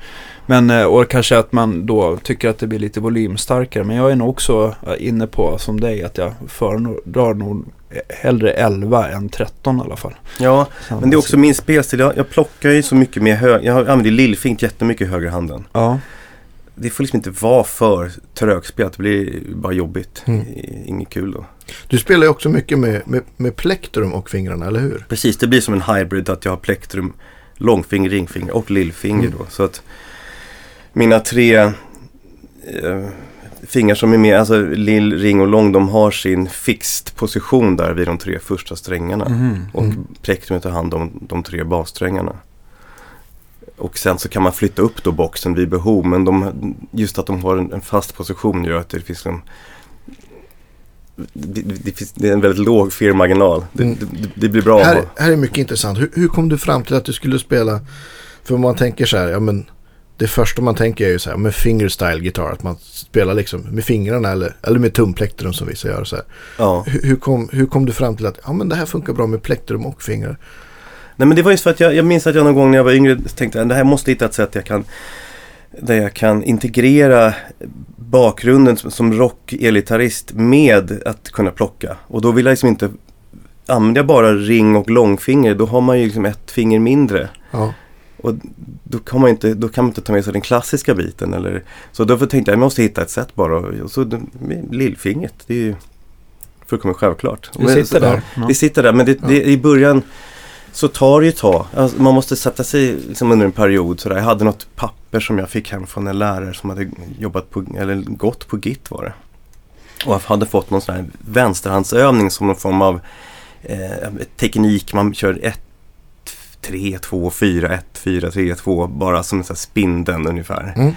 Men, eh, och kanske att man då tycker att det blir lite volymstarkare. Men jag är nog också eh, inne på som dig att jag föredrar nog hellre 11 än 13 i alla fall. Ja, men det är också min spelstil. Jag, jag plockar ju så mycket med höger. Jag använder lillfint jättemycket i högerhanden. Ja, Det får liksom inte vara för trögspelat. Det blir bara jobbigt. Mm. Inget kul då. Du spelar ju också mycket med, med, med plektrum och fingrarna, eller hur? Precis, det blir som en hybrid att jag har plektrum långfinger, ringfinger och lillfinger då. Så att mina tre eh, fingrar som är med, alltså lill, ring och lång, de har sin fixed position där vid de tre första strängarna. Mhm. Och Mm. plektrumet tar hand om de tre bassträngarna. Och sen så kan man flytta upp då boxen vid behov. Men de, just att de har en, en fast position gör att det finns en det, det, det, finns, det är en väldigt låg felmarginal. Det, Mm. det, blir bra. Här, här är mycket intressant. Hur, hur kom du fram till att du skulle spela? För man tänker så här, ja men det första man tänker är ju så här, med fingerstyle gitarr. Att man spelar liksom med fingrarna eller, eller med tumplektrum som vissa gör. Så. Ja. Hur, kom, hur kom du fram till att ja, men det här funkar bra med plektrum och fingrar? Nej men det var just för att jag, jag minns att jag någon gång när jag var yngre tänkte att det här måste hitta ett sätt jag kan där jag kan integrera bakgrunden som, rock-elgitarrist med att kunna plocka. Och då vill jag liksom inte Använder jag bara ring och långfinger då har man ju liksom ett finger mindre. Ja. Och då kan man inte, då kan man inte ta med sig den klassiska biten. Eller, så därför tänkte jag att jag måste hitta ett sätt bara. Och så lillfingret, det är ju fullkomligt självklart. Det sitter så- där. det sitter där men det, det, i början så tar det ju ett tag. Alltså, man måste sätta sig liksom under en period. Sådär. Jag hade något papper som jag fick hem från en lärare som hade jobbat på, eller gått på Git var det. Och hade fått någon sån här vänsterhandsövning som någon form av eh, teknik. Man kör 1, 3, 2, 4, 1, 4, 3, 2. Bara som en sån här spindeln ungefär. Mm.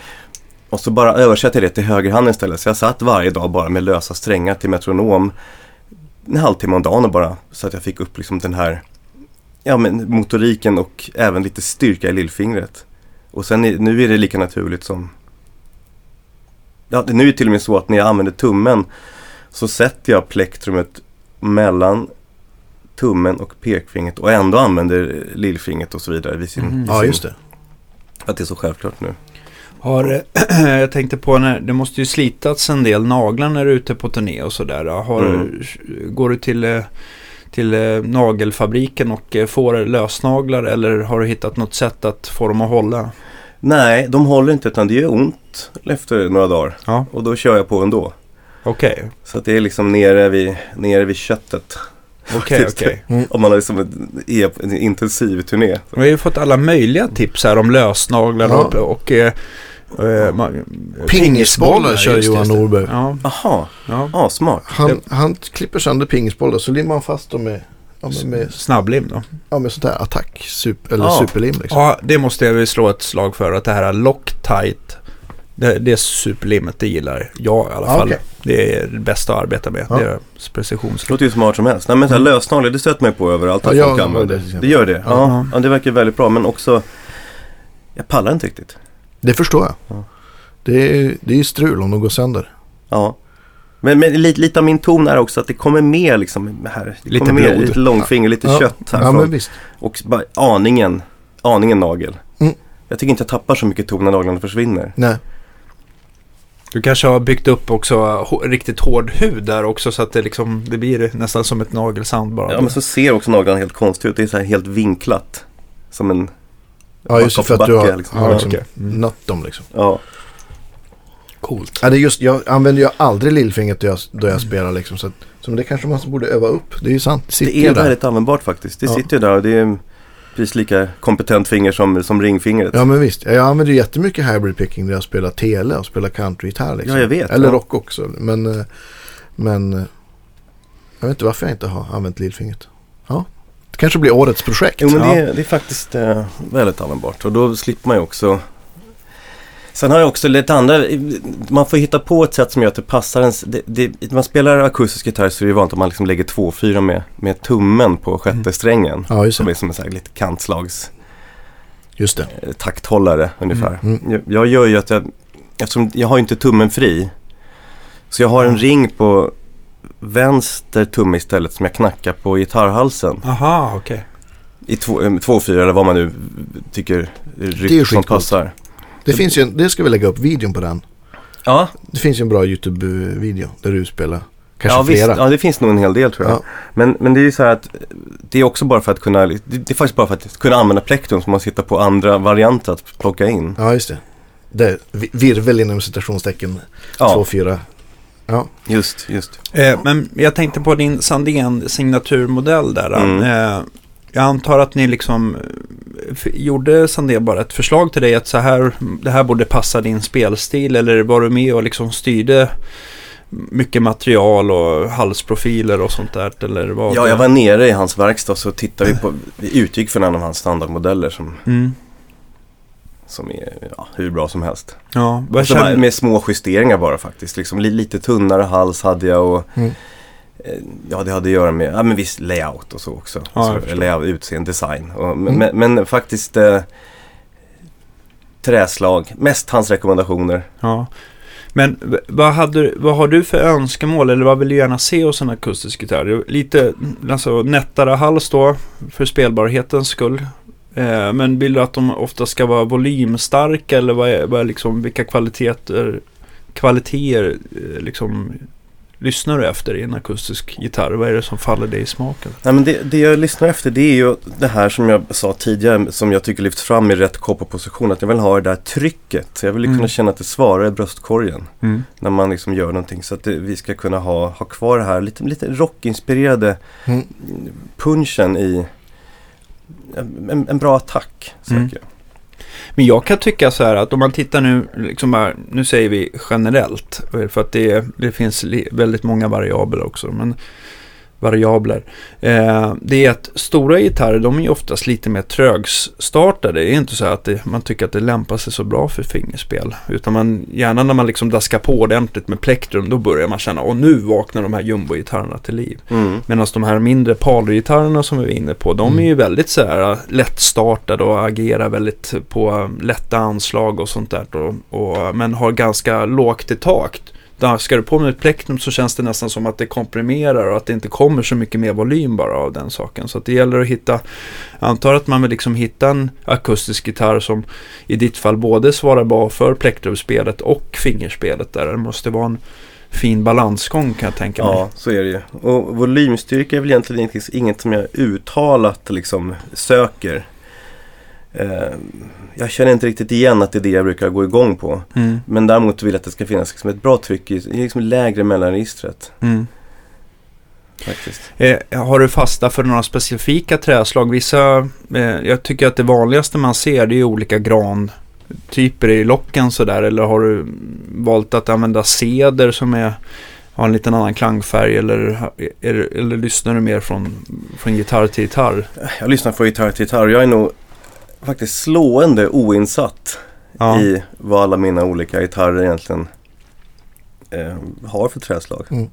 Och så bara översätter jag det till högerhanden istället. Så jag satt varje dag bara med lösa strängar till metronom. En halvtimme om dagen och bara. Så att jag fick upp liksom den här ja, men motoriken och även lite styrka i lillfingret. Och sen är, nu är det lika naturligt som Ja, nu är det till och med så att när jag använder tummen så sätter jag plektrumet mellan tummen och pekfingret och ändå använder lillfingret och så vidare. Vid sin, Mhm. vid ja, sin, just det. Att det är så självklart nu. Har, jag tänkte på när det måste ju slitats en del naglar när du är ute på turné och sådär. Har, Mm. Går du till, eh, till eh, nagelfabriken och eh, får lösnaglar eller har du hittat något sätt att få dem att hålla? Nej, de håller inte utan det gör ont efter några dagar. Ja, Och då kör jag på ändå. okej. Så att det är liksom nere vid, nere vid köttet. Okej, okej. Om man har liksom en, en intensiv turné. Vi har ju fått alla möjliga tips här om lösnaglar Ja. och, och eh, eh, ma- Pingisbollar kör just Johan. Norberg. Ja, Aha, ja. ja smart. Han, han klipper sönder pingisbollar så limmar han fast dem med, ja, med, med, Snabblim då. ja, med sånt här attack, super, eller Ja. superlim liksom. Ja, det måste jag väl slå ett slag för att det här Loctite. Det, det superlimmet, det gillar jag i alla Ja, fall. okej. Det är det bästa att arbeta med. Ja. Det är Det låter ju smart som helst. Nej men så här, lösnaglar, det stöter mig på överallt att Ja, folk jag använder. det Det, gör det? Ja. Ja. Det verkar väldigt bra men också Jag pallar inte riktigt. Det förstår jag. Ja. Det, är, det är ju strul om de går sönder. Ja. Men, men lite, lite av min ton är också att det kommer med liksom här. Det Lite kommer med blod. lite långfinger, lite ja. kött här. Ja, från- men visst. Och bara aningen, aningen nagel. Mm. Jag tycker inte jag tappar så mycket ton när naglarna försvinner. Nej. Du kanske har byggt upp också riktigt hård hud där också så att det liksom det blir nästan som ett nagelsound bara. Ja men så ser också naglarna helt konstigt ut. Det är så här helt vinklat. Som en Ja, just för att du har, liksom. har Ja, liksom okej. Mm. nött dem liksom. Ja. Coolt. Ja, det är just, jag använder ju aldrig lillfingret då jag, då jag spelar liksom. Så, att, så det kanske man borde öva upp. Det är ju sant. Det Det är väldigt användbart faktiskt. Det Ja. sitter ju där och det är precis lika kompetent finger som, som ringfingret. Ja men visst. Jag använder jättemycket hybrid picking när jag spelar tele och spelar countrygitarr liksom. Ja, jag vet, Eller ja. rock också. Men, eh, men eh, jag vet inte varför jag inte har använt lillfingret. Ja, det kanske blir årets projekt. Jo men det, är, det är faktiskt eh, väldigt användbart och då slipper man ju också Sen har jag också lite andra, man får hitta på ett sätt som gör att det passar ens, det, det, man spelar akustisk gitarr så är det vanligt att man liksom lägger två fyra med, med tummen på sjätte Mm. strängen. Ja, just Som är som en sån här lite kantslags Just det. eh, takthållare ungefär. Mm, mm. Jag, jag gör ju att jag, eftersom jag har ju inte tummen fri. Så jag har en ring på vänster tumme istället som jag knackar på gitarrhalsen. Aha, okej. I två, eh, två fyra eller vad man nu tycker rytm som passar. Det finns ju en, det ska vi lägga upp videon på den. Ja, Det finns ju en bra YouTube-video där du spelar. Kanske ja, visst, flera. ja, det finns nog en hel del tror jag. Ja. Men, men det är ju så här att det är också bara för att kunna, det, det är faktiskt bara för att kunna använda plektrum som man sitter på andra varianter att plocka in. Ja, just det. det virvel inom citationstecken. Ja, Två, fyra. Ja. just, just. Eh, men jag tänkte på din Sandén signaturmodell där. Mm. Eh, jag antar att ni liksom eh, gjorde Sandé bara ett förslag till dig att så här, det här borde passa din spelstil eller var du med och liksom styrde mycket material och halsprofiler och sånt där eller vad? Ja, jag var nere i hans verkstad så tittade vi på, vi utgick från en av hans standardmodeller som, Mm. som är ja, hur bra som helst. Ja, vad Så bara känner med små justeringar bara faktiskt. Liksom, li, lite tunnare hals hade jag och Mm. Eh, Ja, det hade att göra med ja, men viss layout och så också. Ja, så, layout, utseende, design. Och, men, Mm. men, men faktiskt eh, träslag, mest hans rekommendationer. Ja. Men vad, hade, vad har du för önskemål eller vad vill du gärna se hos en akustisk gitarr? Lite alltså, nättare hals då för spelbarhetens skull. Eh, men vill du att de ofta ska vara volymstarka eller vad är, vad är liksom, vilka kvaliteter, kvaliteter eh, liksom, lyssnar du efter i en akustisk gitarr? Vad är det som faller dig i smaken? Nej, men det, det jag lyssnar efter det är ju det här som jag sa tidigare som jag tycker lyfts fram i rätt kopparposition. Att jag vill ha det där trycket. Jag vill Mm. kunna känna att det svarar i bröstkorgen. när man liksom gör någonting. Så att det, vi ska kunna ha, ha kvar det här lite, lite rockinspirerade Mm. punchen i en, en bra attack. Mm. Söker jag. Men jag kan tycka så här att om man tittar nu, liksom här, nu säger vi generellt, för att det, det finns väldigt många variabler också, men variabler. Eh, det är att stora gitarrer, de är oftast lite mer trögstartade. Det är inte så att det, man tycker att det lämpar sig så bra för fingerspel. Utan man, gärna när man liksom daskar på ordentligt med plektrum, då börjar man känna, och nu vaknar de här jumbo-gitarrerna till liv. Mm. Medan de här mindre Palor-gitarrerna som vi var inne på, de är Mm. ju väldigt så här lättstartade och agerar väldigt på lätta anslag och sånt där. Och, och, men har ganska lågt i takt. Där ska du på med ett plektrum så känns det nästan som att det komprimerar och att det inte kommer så mycket mer volym bara av den saken. Så att det gäller att hitta, jag antar att man vill liksom hitta en akustisk gitarr som i ditt fall både svarar bra för plektrumspelet och fingerspelet där. Det måste vara en fin balansgång kan jag tänka mig. Ja, så är det ju. Och volymstyrka är väl egentligen inget, inget som jag uttalat liksom söker. Eh, jag känner inte riktigt igen att det är det jag brukar gå igång på. Mm. Men däremot vill jag att det ska finnas liksom ett bra tryck i, liksom lägre mellanregistret. Mm. Eh, har du fasta för några specifika träslag? Vissa, eh, jag tycker att det vanligaste man ser det är olika grantyper i locken sådär. Eller har du valt att använda ceder som är, har en liten annan klangfärg? Eller, är, eller lyssnar du mer från, från gitarr till gitarr? Jag lyssnar på gitarr till gitarr jag är nog faktiskt slående oinsatt Ja. i vad alla mina olika gitarrer egentligen eh, har för träslag. Mm.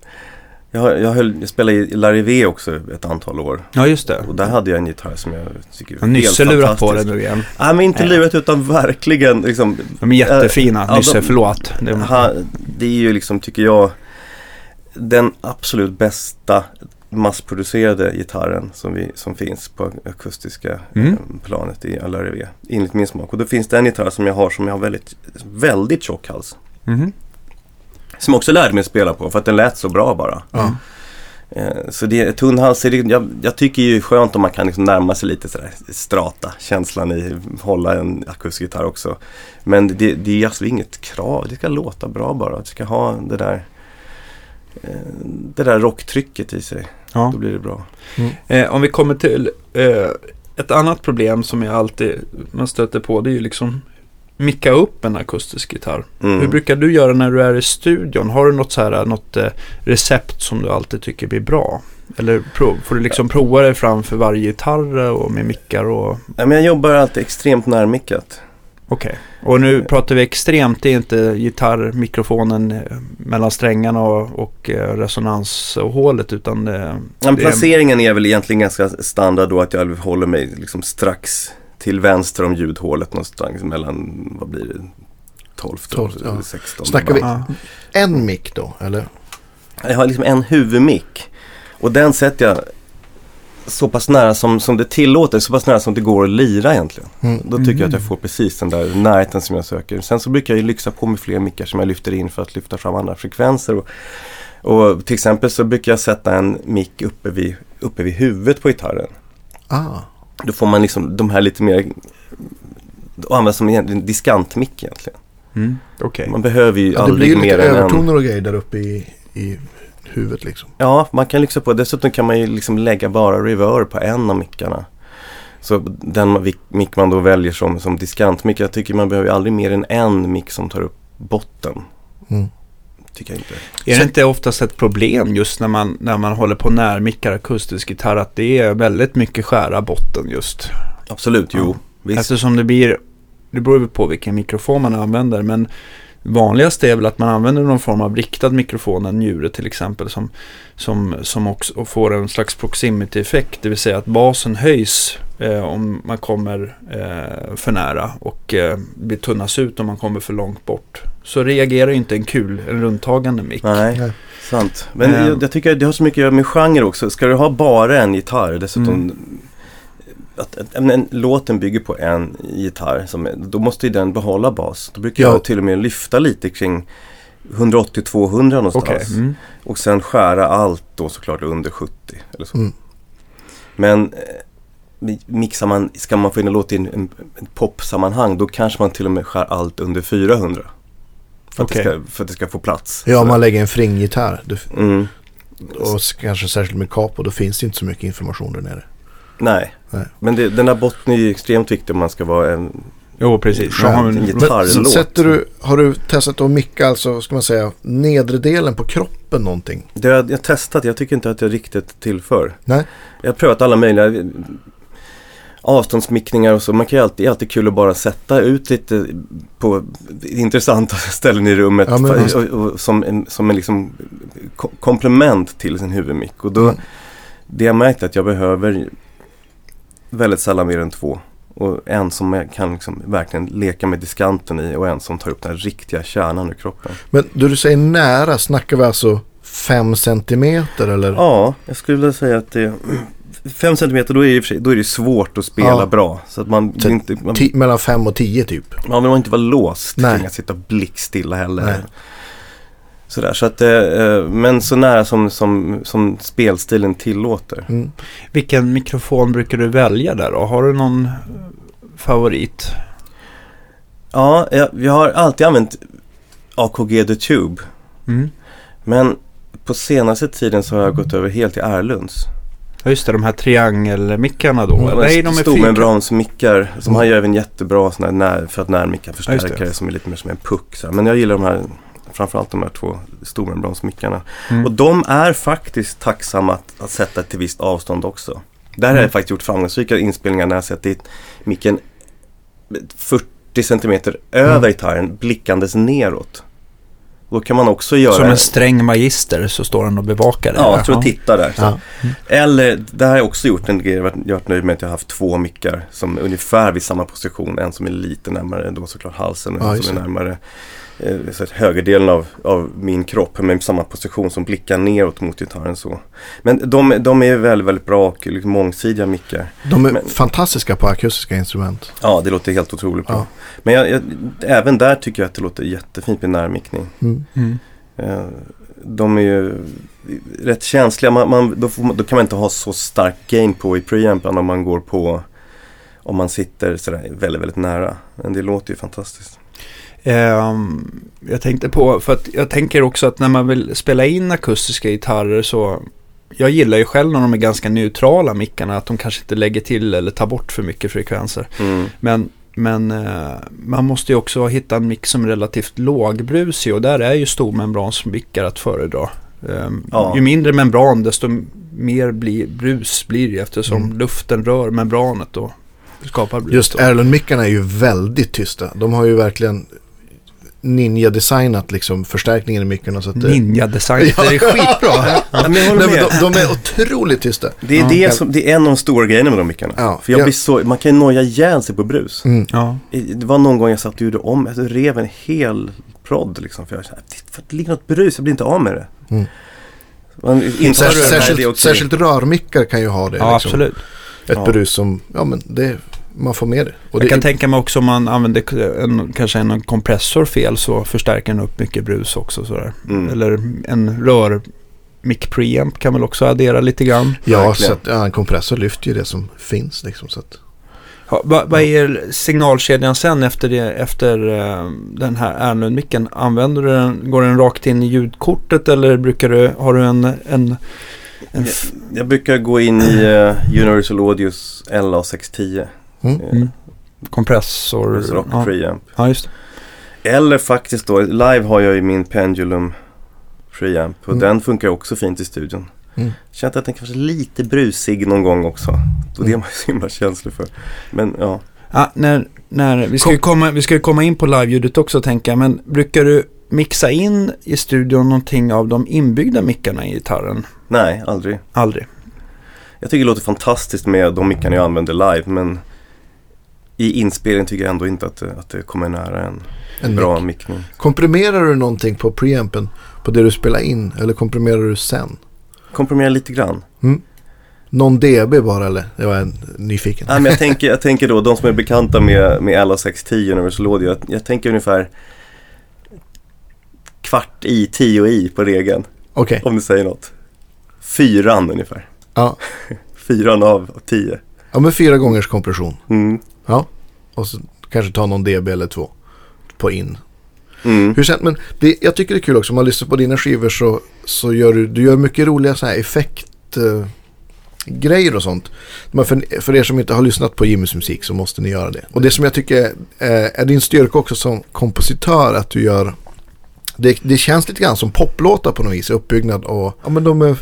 Jag, jag, höll, jag spelade i Larivé också ett antal år. ja, just det. Och där hade jag en gitarr som jag tycker Jag har nyss lurat på det fantastisk. nu igen. Nej men inte Nej. lurat utan verkligen liksom, De är jättefina. ja, Nysse, de- förlåt. Det, ha, det är ju liksom tycker jag den absolut bästa massproducerade gitarren som, vi, som finns på akustiska Mm. eh, planet i Larivé. Enligt min smak. Och då finns det en gitarr som jag har som jag har väldigt, väldigt tjock hals. Mhm. Som jag också lärde mig att spela på för att den lät så bra bara. Eh, Så det är tunn hals, jag, jag tycker ju skönt om man kan liksom närma sig lite sådär strata känslan i hålla en akustisk gitarr också. Men det, det är alltså inget krav, det ska låta bra bara. Det ska ha det där eh, det där rocktrycket i sig. Ja. Då blir det bra. Eh, om vi kommer till eh, ett annat problem som jag alltid man stöter på. Det är ju liksom micka upp en akustisk gitarr. Mm. Hur brukar du göra när du är i studion? Har du något, så här, något eh, recept som du alltid tycker blir bra? Eller prov, får du liksom prova dig fram för varje gitarr och med mickar och... Ja, men jag jobbar alltid extremt närmickat. Okej. Och nu pratar vi extremt. Det är inte gitarrmikrofonen eh, mellan strängarna och, och eh, resonanshålet utan eh, men det är- placeringen är väl egentligen ganska standard då att jag håller mig liksom strax till vänster om ljudhålet någonstans mellan, vad blir det, 12 12, och ja. 16. Snackar vi- ja. En mick då, eller? Jag har liksom en huvudmick och den sätter jag så pass nära som, som det tillåter, så pass nära som det går att lira egentligen. Mm. Då tycker jag att jag får precis den där närheten som jag söker. Sen så brukar jag ju lyxa på med fler mickar som jag lyfter in för att lyfta fram andra frekvenser. Och, och till exempel så brukar jag sätta en mick uppe vid, uppe vid huvudet på gitarren. Ah, Då får man liksom de här lite mer, och använda som egentligen diskantmick egentligen. Mm, Okej. Man behöver ju ja, det blir mer lite en. övertoner och grejer där uppe i, i huvudet liksom. Ja, man kan lyxa på. Dessutom kan man ju liksom lägga bara reverb på en av mickarna. Så den mick man då väljer som, som diskantmick, jag tycker man behöver aldrig mer än en mick som tar upp botten. Mm. Tycker jag inte. Är Så- det inte oftast ett problem just när man, när man håller på närmickar akustisk gitarr att det är väldigt mycket skära botten just? Absolut, jo. Ja. Visst. Eftersom det blir, det beror ju på vilken mikrofon man använder, men vanligast är väl att man använder någon form av riktad mikrofon, en njure till exempel, som, som, som också får en slags proximity-effekt, det vill säga att basen höjs eh, om man kommer eh, för nära och eh, blir tunnas ut om man kommer för långt bort. Så reagerar ju inte en kul, en rundtagande mick. Nej, sant. Men Ehm. jag, jag tycker att det har så mycket att göra med genre också. Ska du ha bara en gitarr, dessutom att, att en, en, låten bygger på en gitarr, som, då måste ju den behålla bas. Då brukar Ja. jag till och med lyfta lite kring 180-200 någonstans. Okej. Mm. Och sen skära allt då såklart under 70 eller så. Mm. Men eh, mi- mixar man, ska man få in en låt i en, en, popsammanhang då kanske man till och med skär allt under 400. För, Okej. att, det ska, för att det ska få plats. Ja, om man lägger en fringgitarr du- Mm. och kanske särskilt med capo, då finns det inte så mycket information där nere. Nej. Nej. men det, den där botten är ju extremt viktig om man ska vara en... Jo, precis. Skönt. En Gitarrlåt. sätter du, har du testat att micka, alltså, ska man säga, nedre delen på kroppen någonting? Det har jag, testat, jag tycker inte att jag riktigt tillför. Nej. Jag har prövat alla möjliga avståndsmickningar och så. Man kan ju alltid, det är alltid kul att bara sätta ut lite på intressanta ställen i rummet. Ja, men och, och, som en, som en liksom ko- komplement till sin huvudmick. Och då, Mm. det jag märkt är att jag behöver väldigt sällan mer än två. Och en som kan liksom verkligen leka med diskanten i och en som tar upp den riktiga kärnan ur kroppen. Men då du säger nära, snackar vi alltså fem centimeter eller? Ja, jag skulle vilja säga att det Fem centimeter, då är det, då är det svårt att spela Ja. bra. Så att man, Så inte, man, mellan fem och tio typ. man vill inte vara låst Nej. kring att sitta blickstilla heller. Nej. Sådär, så att, eh, men så nära som, som, som spelstilen tillåter. Mm. vilken mikrofon brukar du välja där då? Har du någon eh, favorit? Ja, jag, jag har alltid använt AKG The Tube. Mm. Men på senaste tiden så har jag gått över helt till Erlunds. Ja, just det, de här triangelmickarna då. Mm, Nej, de är fyra. Stormembransmickar som Mm. har ju även jättebra såna här när, för att närmicka förstärkare som är lite mer som en puck. Så här. Men jag gillar de här, framförallt de här två stormembransmickarna. Mm. Och de är faktiskt tacksamma att, att sätta till visst avstånd också. Där har Mm. jag faktiskt gjort framgångsrika inspelningar när jag sett dit micken 40 centimeter över Mm. gitarren blickandes neråt. Då kan man också göra... Som en sträng magister så står han och bevakar det. Ja, jag tror att titta där. Ja. Eller, det har jag också gjort en grej, jag har varit- jag har nöjd med att jag har haft två mickar som är ungefär vid samma position. En som är lite närmare då såklart halsen och Ja, en just som är närmare så att högerdelen av, av min kropp men i samma position som blickar neråt mot gitarren så. Men de, de är väldigt, väldigt bra och liksom mångsidiga mickar. De är Men- fantastiska på akustiska instrument. Ja, det låter helt otroligt bra. Ja. Men jag, jag, även där tycker jag att det låter jättefint med närmickning. Mm. Mm. Eh, De är ju rätt känsliga. Man, man, då, får man, då kan man inte ha så stark gain på i preampen om man går på om man sitter sådär väldigt, väldigt nära. Men det låter ju fantastiskt. Ehm, jag tänkte på, för att jag tänker också att när man vill spela in akustiska gitarrer så jag gillar ju själv när de är ganska neutrala mickarna, att de kanske inte lägger till eller tar bort för mycket frekvenser. Mm. Men, men eh, man måste ju också hitta en mick som är relativt lågbrusig och där är ju stormembransmickar att föredra. Ehm, Ja. Ju mindre membran desto mer blir, brus blir det eftersom Mm. luften rör membranet och skapar brus. Just. Erlund-mickarna är ju väldigt tysta. De har ju verkligen ninja-designat liksom förstärkningen i mickarna. Så att det... Är skitbra. Ja, men jag håller Nej, de, de är otroligt tysta. Det är, Ja. det, som, det är en av de stora grejerna med de mickarna. Ja. För jag Ja. blir så, man kan ju noja ihjäl sig på brus. Mm. Ja. Det var någon gång jag satt och gjorde om, jag rev en hel prodd liksom. För jag kände, för det ligger något brus, jag blir inte av med det. Mm. Man Särskilt, det särskilt, särskilt rörmickar kan ju ha det. ja, liksom. absolut. Ett Ja. brus som, ja men det, man får med det. Och Jag det kan tänka mig också om man använder en, kanske en kompressor fel så förstärker den upp mycket brus också. Sådär. Mm. Eller en rör mic preamp kan väl också addera lite grann. Ja, så att, ja, en kompressor lyfter ju det som finns liksom. Så att, Ja, vad, vad är signalkedjan sen efter, det, efter eh, den här Erlund-micken? Använder du den, går den rakt in i ljudkortet eller brukar du, har du en, en En Jag, jag brukar gå in i eh, Universal Audios LA610. Mm. eh, Mm. kompressor. Rock ja. preamp. ja, just det. Eller faktiskt då, live har jag ju min Pendulum preamp och Mm. den funkar också fint i studion. Mm. Känt att den kanske är lite brusig någon gång också. Och det är Mm. man så himla känslig för. Men ja, Ja, när, när, vi, ska ju komma, vi ska ju komma in på live-ljudet också tänker jag, men brukar du mixa in i studion någonting av de inbyggda mickarna i gitarren? nej, aldrig. Aldrig. Jag tycker det låter fantastiskt med de mickarna jag använder live men i inspelning tycker jag ändå inte att det, att det kommer nära en En bra mick. mickning. Komprimerar du någonting på preampen på det du spelar in eller komprimerar du sen? Komprimera lite grann. Någon dB bara eller? Jag är nyfiken. Nej, men jag, tänker, jag tänker då, de som är bekanta med, med LA610 Universal Audio, jag, jag tänker ungefär kvart i, tio i på regeln. Okej, Om det säger något. Fyran ungefär. ja. Fyran av tio. ja men fyra gångers kompression. Mm. Och så kanske ta någon dB eller två på in. Mm. Hur sen, men det, jag tycker det är kul också, om man lyssnar på dina skivor så, så gör du, du gör mycket roliga så här effekt eh, grejer och sånt. Men för, för er som inte har lyssnat på Jimmys musik så måste ni göra det. Och det som jag tycker är, är din styrka också som kompositör att du gör det, det känns lite grann som poplåtar på något vis, uppbyggnad och ja men de är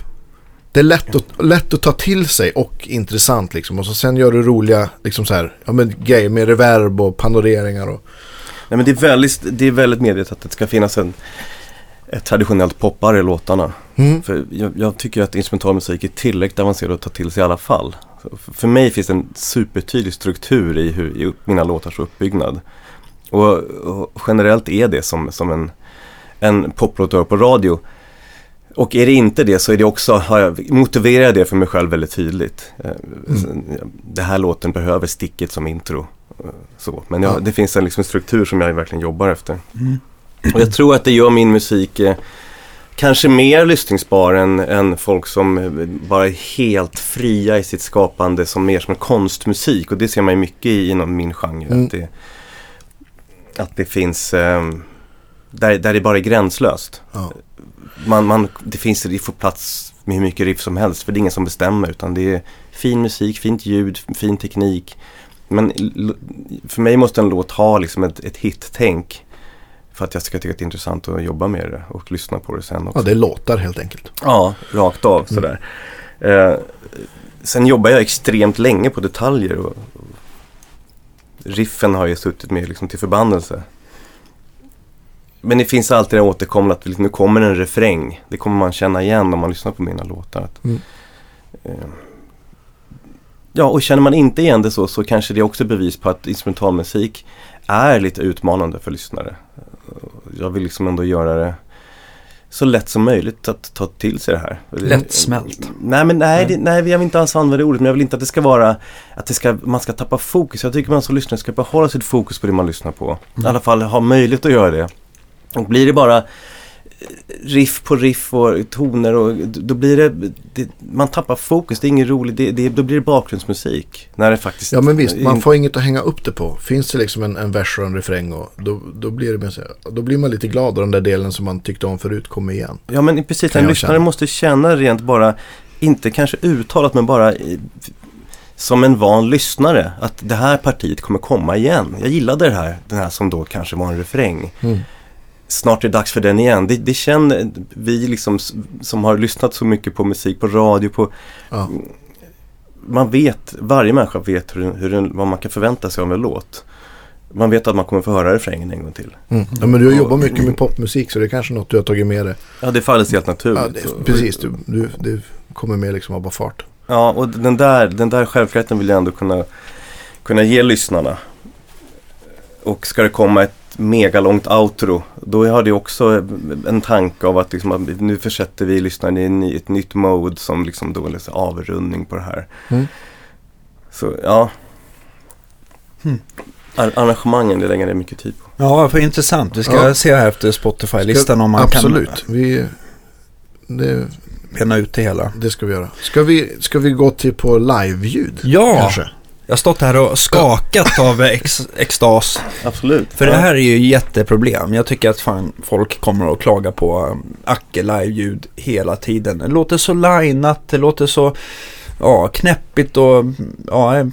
det är lätt att, lätt att ta till sig och intressant liksom. Och så sen gör du roliga liksom så här, ja, men grejer med reverb och panoreringar och Nej, men det, är väldigt, det är väldigt medvetet att det ska finnas en, ett traditionellt poppare i låtarna. mm. För jag, jag tycker att instrumentalmusik är tillräckligt avancerad att ta till sig i alla fall. För- mig finns det en supertydlig struktur i, hur, i mina låtars uppbyggnad. Och, och generellt är det som, som en, en poplåt på radio. Och är det inte det så är det också, har jag, motiverar jag det för mig själv väldigt tydligt. Eh, ja, Det här låten behöver sticket som intro. eh, Så. Men jag, Ja. det finns en, liksom, struktur som jag verkligen jobbar efter. Mm. Och jag tror att det gör min musik eh, kanske mer lyssningsbar än, än folk som eh, bara är helt fria i sitt skapande som mer som konstmusik. Och det ser man ju mycket i, inom min genre. Mm. Att, det, att det finns, eh, där, där det bara är gränslöst. ja. Man, man, det finns, det får plats med hur mycket riff som helst för det är ingen som bestämmer utan det är fin musik, fint ljud, fin teknik. Men för mig måste en låt ha liksom ett, ett hit-tänk för att jag ska tycka att det är intressant att jobba med det och lyssna på det sen också. ja, det låtar helt enkelt. Ja, rakt av sådär. Eh, sen jobbar jag extremt länge på detaljer och och riffen har jag suttit med liksom till förbannelse. Men det finns alltid det återkommande att liksom, nu kommer en refräng. Det kommer man känna igen om man lyssnar på mina låtar. Att, Mm. eh, ja, och känner man inte igen det så, så kanske det är också bevis på att instrumentalmusik är lite utmanande för lyssnare. Jag vill liksom ändå göra det så lätt som möjligt att ta till sig det här. Lättsmält. Nej, men nej, det, nej, jag vill inte alls använda det ordet, men jag vill inte att det ska vara att det ska, man ska tappa fokus. Jag tycker man som lyssnare ska behålla sitt fokus på det man lyssnar på. I alla fall ha möjlighet att göra det. Och blir det bara eh, riff på riff och toner och då blir det, det man tappar fokus. Det är ingen rolig, det, det, då blir det bakgrundsmusik. När det faktiskt Ja men visst, man får inget att hänga upp det på. Finns det liksom en, en vers och en refräng och då, då, blir det då blir man lite glad och den där delen som man tyckte om förut kommer igen. Ja men precis, en lyssnare känna. måste känna rent bara, inte kanske uttalat men bara i, som en van lyssnare att det här partiet kommer komma igen. Jag gillade det här, den här som då kanske var en refräng. Mm. Snart är det dags för den igen. Det, det känner vi liksom som har lyssnat så mycket på musik, på radio, på Ja. man vet, varje människa vet hur, hur vad man kan förvänta sig av en låt. Man vet att man kommer få höra refrängen en gång till. Mm. Ja men du har jobbat mycket med popmusik så det är kanske något du har tagit med dig. Ja, det faller sig helt naturligt. Ja, det, precis, du, du, du kommer med liksom av bara fart. Ja, och den där, den där självklarheten vill jag ändå kunna, kunna ge lyssnarna. Och ska det komma ett megalångt outro, då har det också en tanke av att, liksom, att nu försätter vi lyssnaren i ett nytt mode som liksom då är liksom avrundning på det här. Mm. Så ja, Mm. Ar- arrangemangen, det lägger jag mycket tid på. Ja, för intressant. Vi ska Ja. se här efter Spotify-listan om man Absolut, vi, det, kan bena ut det hela. det ska vi göra. Ska vi, ska vi gå till på live-ljud? Ja, Kanske? Jag har stått här och skakat av ex extas. Absolut. För det här är ju jätteproblem. Jag tycker att fan folk kommer att klaga på um, Acke live-ljud hela tiden. Det låter så lineat, det låter så ja, knäppigt och ja,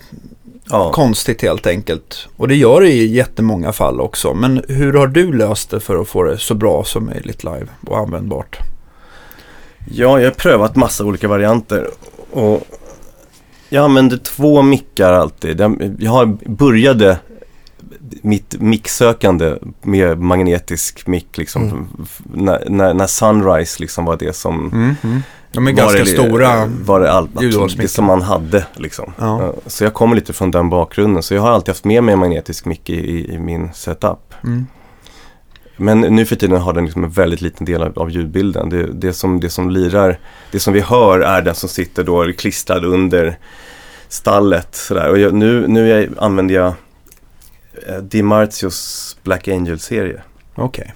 ja. konstigt helt enkelt. Och det gör det i jättemånga fall också. Men hur har du löst det för att få det så bra som möjligt live och användbart? Ja, jag har prövat massa olika varianter. Och jag använder två mickar alltid. Jag började mitt micksökande med magnetisk mick liksom. Mm. När, när, när Sunrise liksom var det som De är var ganska det, stora. Var det ljudhållsmickar. det som man hade liksom. Ja. Så jag kommer lite från den bakgrunden. Så jag har alltid haft med mig en magnetisk mick i, i, i min setup. Mm. Men nu för tiden har den liksom en väldigt liten del av, av ljudbilden. Det, det, som, det som lirar, det som vi hör är den som sitter då klistrad under stallet. Sådär. Och jag, nu, nu jag, använder jag eh, DiMarzios Black Angel-serie. Okej.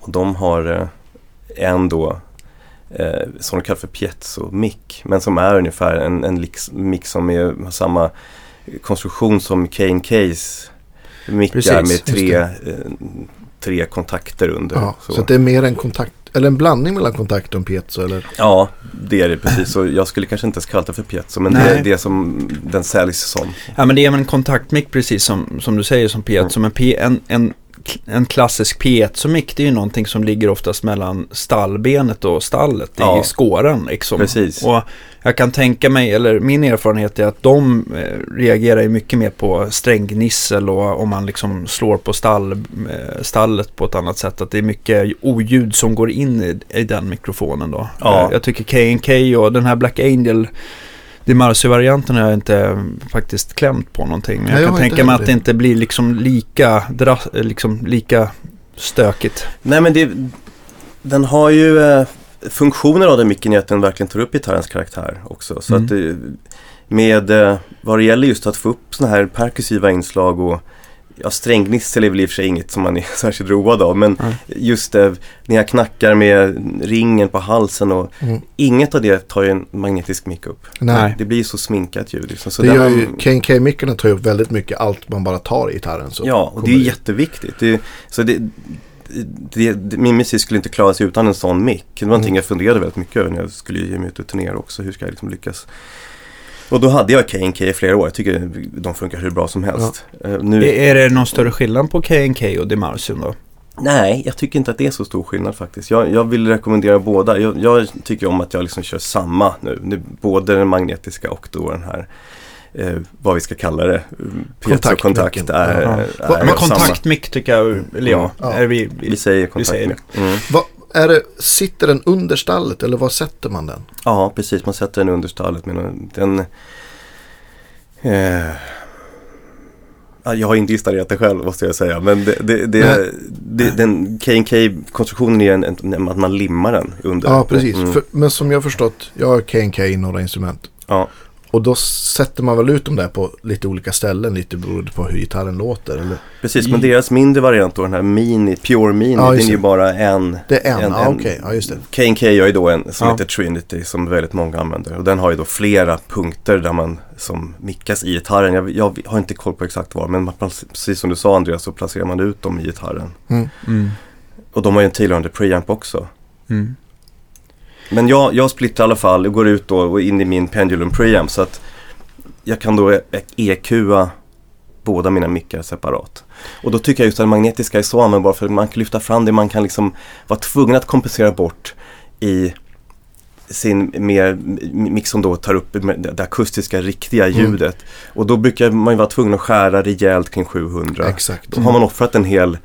Och de har eh, en då eh, som de kallar för piezo-mick. Men som är ungefär en, en mick som är, har samma konstruktion som K&Ks mickar Precis, med tre, tre kontakter under. Ja, så. att det är mer en kontakt, eller en blandning mellan kontakt och piezo eller? Ja, det är det precis. Så jag skulle kanske inte ens kalla det för piezo, men det Nej. är det som den säljs som. Ja men det är en kontaktmick precis som, som du säger som P1. Mm. Som en, P, en, en, klassisk P1 så mick det är ju någonting som ligger oftast mellan stallbenet och stallet Ja. i skåran liksom. Precis. Och jag kan tänka mig, eller min erfarenhet är att de eh, reagerar mycket mer på stränggnissel och om man liksom slår på stall, eh, stallet på ett annat sätt. Att det är mycket oljud som går in i, i den mikrofonen då. Ja. Jag tycker K&K och den här Black Angel DiMarzio-varianten har jag inte eh, faktiskt klämt på någonting. Men Nej, jag jag kan tänka mig att det. inte blir liksom lika, eh, liksom lika stökigt. Nej men det, den har ju eh, funktionen av den micken är att den verkligen tar upp gitarrens karaktär också. Så Mm. att det, med eh, vad det gäller just att få upp sådana här perkussiva inslag och Ja, stränggnissel är väl i och för sig inget som man är särskilt road av men Nej. just det, när jag knackar med ringen på halsen och Mm. inget av det tar ju en magnetisk mick upp. Nej. Det blir ju så sminkat ljud. Liksom. Så det gör ju, K&K-mickarna tar ju upp väldigt mycket allt man bara tar i gitarren. Så Ja, och det är kommer jätteviktigt. Det, så det, det, det, min musik skulle inte klara sig utan en sån mick. Det var någonting Mm. jag funderade väldigt mycket över när jag skulle ge mig ut och turnera också. Hur ska jag liksom lyckas? Och då hade jag K&K i flera år. Jag tycker de funkar hur bra som helst. Eh, nu, Är, det någon större skillnad på K&K och DiMarzio då? Nej, jag tycker inte att det är så stor skillnad faktiskt. Jag, jag vill rekommendera båda. Jag, jag tycker om att jag liksom kör samma nu. nu både den magnetiska och då den här eh, vad vi ska kalla det. Piezo-kontakt är, Ja. är, är Men kontaktmick tycker jag, eller ja, Ja. är vi, Vi säger Vi säger kontaktmick. Mm. Är det, sitter den under stallet eller var sätter man den? Ja, precis. Man sätter den under stallet. Men den... Eh, ja, jag har inte installerat det själv måste jag säga. Men det, det, det, det, den K&K-konstruktionen är en, en, att man limmar den under. Ja, precis. Mm. För, men som jag förstått, jag har K&K i några instrument. Ja. Och då sätter man väl ut dem där på lite olika ställen, lite beroende på hur gitarren låter. Eller? Precis, men deras mindre variant då, den här Mini, Pure Mini, Ja, den är ju bara en. Det är en, En- ja en- okej, ja just det. K&K har ju då en som Ja. heter Trinity som väldigt många använder. Och den har ju då flera punkter där man som mickas i gitarren. Jag, jag har inte koll på exakt var, men man, precis som du sa Andreas så placerar man ut dem i gitarren. Mm. mm, Och de har ju en tillhörande preamp också. mm. Men jag, jag splittrar i alla fall och går ut då och in i min Pendulum preamp så att jag kan då EQa båda mina mickar separat. Och då tycker jag just att den magnetiska är så användbar för man kan lyfta fram det man kan liksom vara tvungen att kompensera bort i sin mer mix som då tar upp det akustiska riktiga Mm. ljudet. Och då brukar man ju vara tvungen att skära rejält kring 700. Exakt. Då har man offrat en hel,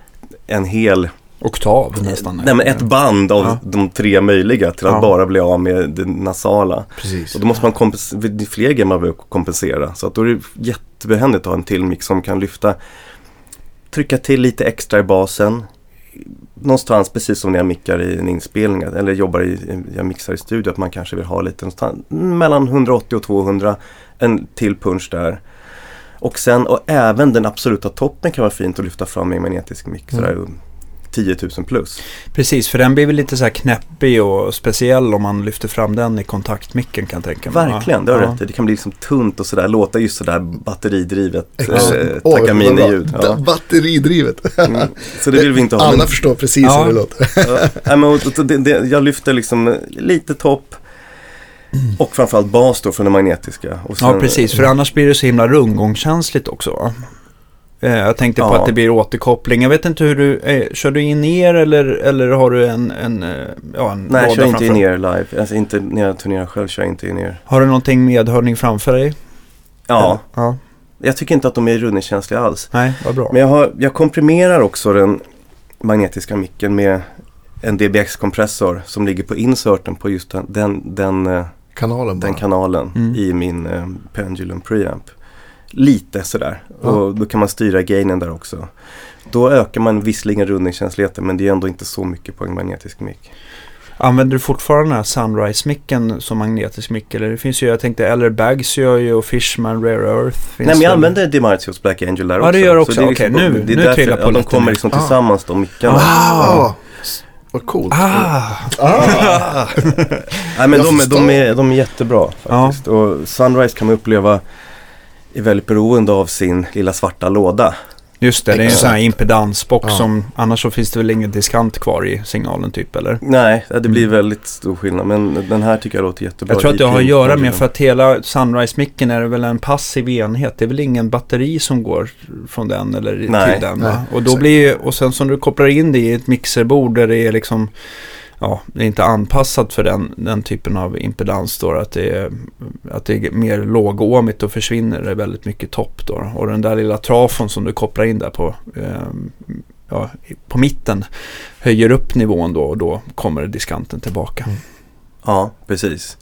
en hel Oktav nästan. Nej men ett band av Ja. de tre möjliga till att Ja. bara bli av med det nasala. Precis. Och då måste man kompensera, det är fler grejer man behöver kompensera. Så att då är det jättebehändigt att ha en till mix som kan lyfta, trycka till lite extra i basen. Någonstans precis som när jag mickar i en inspelning eller jobbar i, jag mixar i studio att man kanske vill ha lite någonstans mellan 180 och 200 en till punch där. Och sen och även den absoluta toppen kan vara fint att lyfta fram med en magnetisk mix. Mm. Sådär, 10 000 plus. Precis, för den blir väl lite så här knäppig och speciell om man lyfter fram den i kontaktmicken kan jag tänka mig. Verkligen, det har Ja. rätt i. Det kan bli liksom tunt och sådär, låta just sådär batteridrivet Exakt. eh, Oj, vad Takamine-ljud. Ja. Batteridrivet. Mm. Så det vill vi inte ha. Alla men- förstår precis Ja. hur det låter. Ja, nej, men, och- och det, det, jag lyfter liksom lite topp och framförallt bas då från det magnetiska. Och Ja, precis. För annars blir det så himla rundgångskänsligt också. Eh, Jag tänkte på Ja. att det blir återkoppling. Jag vet inte hur du, eh, kör du in er eller, eller har du en, en, eh, ja, en Nej, jag kör inte in er live. Alltså inte när jag turnerar själv kör jag inte in er. Har du någonting medhörning framför dig? Ja, ja. jag tycker inte att de är rundningskänsliga alls. Nej, vad bra. Men jag, har, jag komprimerar också den magnetiska micken med en DBX-kompressor som ligger på inserten på just den, den, den, eh, Kanalen bara. den kanalen Mm. i min eh, Pendulum preamp. Lite sådär. Ja. Och då kan man styra gainen där också. Då ökar man visserligen rundningskänsligheten men det är ändå inte så mycket på en magnetisk mick. Använder du fortfarande den här Sunrise-micken som magnetisk mick? Eller det finns ju, jag tänkte, Eller Bags gör ju och Fishman, Rare Earth. Finns Nej men jag använder DiMarzios Black Angel där Ja, också. det gör Så också. är Okej, liksom- nu- det är nu därför- trillar ja, De kommer liksom Ah. tillsammans de mickarna. Ah, vad coolt. Ah! Ah. Nej men de, är- förstår. de, är, de är jättebra Ja. faktiskt. Och Sunrise kan man uppleva är väldigt beroende av sin lilla svarta låda. Just det, det är en Exakt. sån här impedansbox Ja. som annars så finns det väl ingen diskant kvar i signalen typ eller? Nej, det blir Mm. väldigt stor skillnad. Men den här tycker jag låter jättebra. Jag tror att det har att göra med för att hela Sunrise-micken är väl en passiv enhet. Det är väl ingen batteri som går från den eller Nej, till den va? nej, Och då exakt. blir och sen som du kopplar in det i ett mixerbord där det är liksom Ja, det är inte anpassat för den, den typen av impedans då. Att det är, att det är mer lågåmigt och försvinner det väldigt mycket topp då. Och den där lilla trafon som du kopplar in där på, ehm, ja, på mitten höjer upp nivån då och då kommer diskanten tillbaka. Mm. Ja, precis.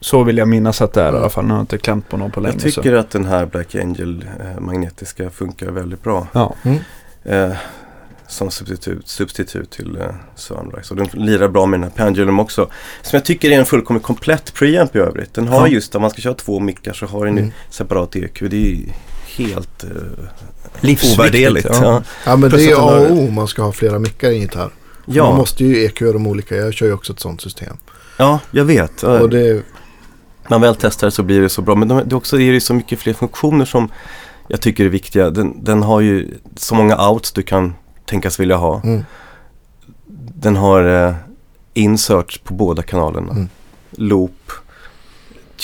Så vill jag minnas att det är i alla fall. Nu har jag inte klämt på någon på länge. Jag så. tycker att den här Black Angel eh, magnetiska funkar väldigt bra. Ja. Mm. Eh, som substitut, substitut till eh, Sunrise. Och den lirar bra med den här Pendulum också. Som jag tycker är en fullkomligt komplett preamp i övrigt. Den har Ja. just, om man ska köra två mickar så har den Mm. separat EQ. Det är ju helt eh, Livsviktigt. ovärderligt. Ja. Ja. Ja men Plus det är A och O om man ska ha flera mickar i en gitarr. Man Ja. måste ju EQ de olika. Jag kör ju också ett sånt system. ja, jag vet. Och det, man väl testar så blir det så bra. Men de, det är också är det så mycket fler funktioner som jag tycker är viktiga. Den, den har ju så många outs du kan tänkas vilja ha. mm, Den har eh, inserts på båda kanalerna. Mm. Loop,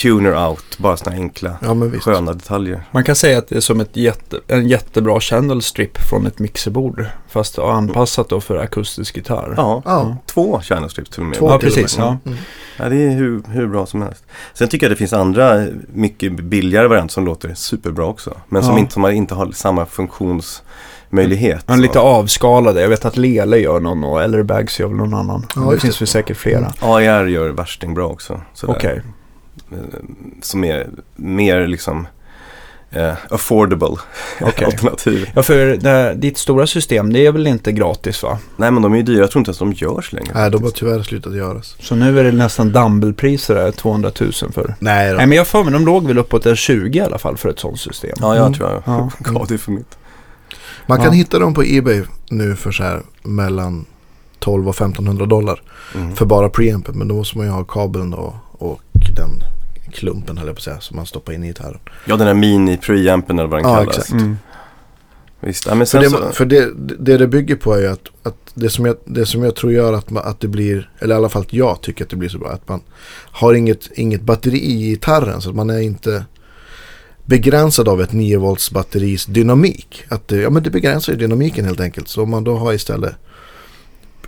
tuner out, bara sådana enkla ja sköna detaljer. Man kan säga att det är som ett jätte, en jättebra channel strip från ett mixerbord. Fast anpassat då för akustisk gitarr. Ja, Ja, två channel strips till och med. två Ja, precis, ja. Mm. Ja, det är hur, hur bra som helst. Sen tycker jag det finns andra mycket billigare varianter som låter superbra också. Men som Ja. inte, som inte har samma funktionsmöjlighet. En Så- lite avskalade. Jag vet att Lele gör någon och eller Bags gör väl någon annan. Ja, det finns väl säkert flera. AIR gör värsting bra också. Okej. Eh, Som är mer liksom eh, affordable Okej. alternativ. Ja, för det, ditt stora system, det är väl inte gratis va? Nej men de är ju dyra, jag tror inte ens de görs längre. Nej, de har tyvärr slutat göras. Så nu är det nästan Dumble-priser där, 200 000 för. Nej då. Nej, men jag får mig, de låg väl uppåt en 20 i alla fall för ett sånt system. Ja, jag Mm. tror jag Ja. gav det för mitt. Man kan Ja. hitta dem på Ebay nu för så här mellan 12 och 1500 dollar. Mm. För bara preampen. Men då måste man ju ha kabeln då och den klumpen höll jag på att säga. Som man stoppar in i gitarren. Ja, den här mini preampen eller vad den Ja, kallas. exakt. Mm. Visst, ja, men För, det, så, för det, det det bygger på är ju att, att det, som jag, det som jag tror gör att, man, att det blir, eller i alla fall att jag tycker att det blir så bra, att man har inget, inget batteri i gitarren så att man är inte begränsad av ett 9 volts batteris dynamik. Att det, ja men det begränsar ju dynamiken helt enkelt. Så om man då har istället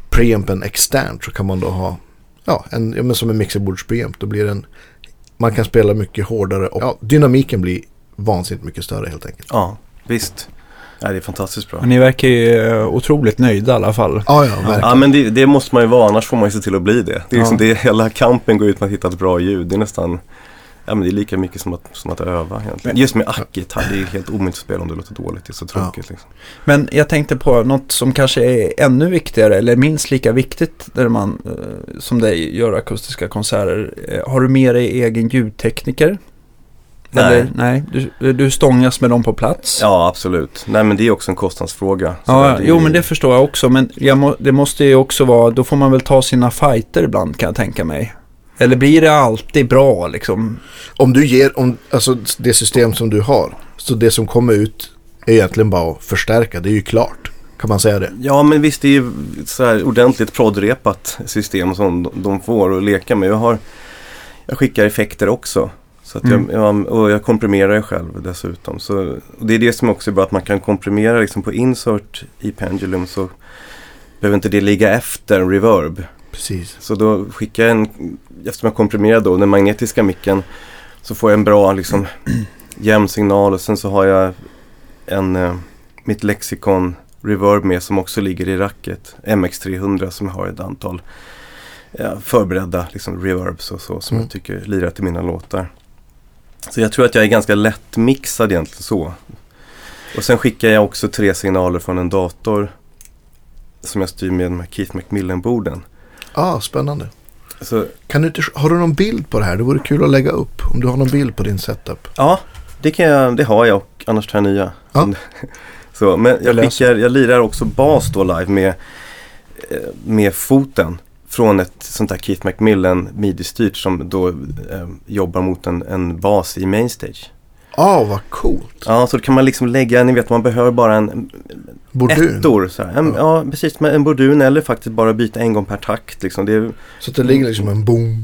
preampen externt så kan man då ha, ja, en, ja men som en mixerbordspreamp, då blir den, man kan spela mycket hårdare och ja, dynamiken blir vansinnigt mycket större helt enkelt. ja, visst. Ja, det är fantastiskt bra. Men ni verkar ju eh, otroligt nöjda i alla fall. Ja, ja, verkligen. Ja men det, det måste man ju vara, annars får man ju se till att bli det. Det är liksom Ja. det, hela kampen går ut på att hitta ett bra ljud. Det är nästan, ja men det är lika mycket som att, som att öva egentligen. Just med ackgitarr, det är helt omöjligt att spela om det låter dåligt. Det är så tråkigt liksom. Men jag tänkte på något som kanske är ännu viktigare eller minst lika viktigt när man eh, som dig gör akustiska konserter. Eh, har du med dig egen ljudtekniker? Nej. Eller, nej, du, du stångas med dem på plats. Ja, absolut. Nej, men det är också en kostnadsfråga. Ja, är jo men det förstår jag också. Men jag må, det måste ju också vara, då får man väl ta sina fighter ibland kan jag tänka mig. Eller blir det alltid bra liksom? Om du ger, om, alltså det system som du har. Så det som kommer ut är egentligen bara att förstärka. Det är ju klart. Kan man säga det? Ja, men visst det är ju så här ordentligt proddrepat system som de- får att leka med. Jag, har, jag skickar effekter också. Så att Mm. jag, jag, och jag komprimerar själv dessutom. Så, och det är det som också är bra att man kan komprimera liksom på insert i Pendulum så behöver inte det ligga efter en reverb. Precis. Så då skickar jag en, eftersom jag komprimerar då den magnetiska micken så får jag en bra liksom jämn signal och sen så har jag en, eh, mitt lexikon reverb med som också ligger i racket. MX300 som har ett antal ja, förberedda liksom reverbs och så som Mm. jag tycker lirar till mina låtar. Så jag tror att jag är ganska lättmixad egentligen så. Och sen skickar jag också tre signaler från en dator som jag styr med de här Keith Macmillan-borden. Ah, spännande. Så Kan du inte, har du någon bild på det här? Det vore kul att lägga upp. Om du har någon bild på din setup. Ja, det, kan jag, det har jag och annars tar jag nya. Ja. Så, men jag, skickar, jag lirar också bas då live med, eh, med foten från ett sånt där Keith Macmillan midi-styrt som då eh, jobbar mot en, en bas i mainstage. Ah, vad coolt. Ja, så kan man liksom lägga, ni vet man behöver bara en Bordun. ettor. Så här. En, Ja. ja. precis, med en bordun eller faktiskt bara byta en gång per takt. Liksom. Det är, Så att det ligger liksom en boom.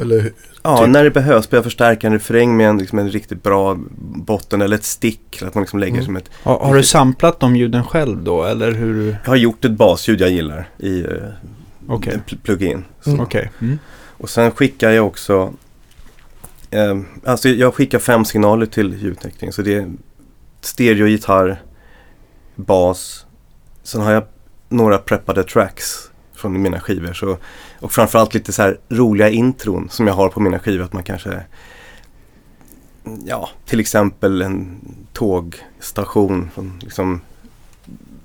Eller? Ja, Typ. när det behövs. Börja förstärka en refräng med en, liksom en riktigt bra botten eller ett stick. Att man liksom lägger Mm. som ett... Har, har du samplat de ljuden själv då? Eller hur? Jag har gjort ett basljud jag gillar i uh, Okej. plugin. Mm. Okej. Mm. Och sen skickar jag också... Eh, alltså jag skickar fem signaler till ljudteknik. Så det är stereo, gitarr, bas. Sen har jag några preppade tracks från mina skivor. Så, och framförallt lite så här roliga intron som jag har på mina skivor. Att man kanske... Ja, till exempel en tågstation. Från, liksom,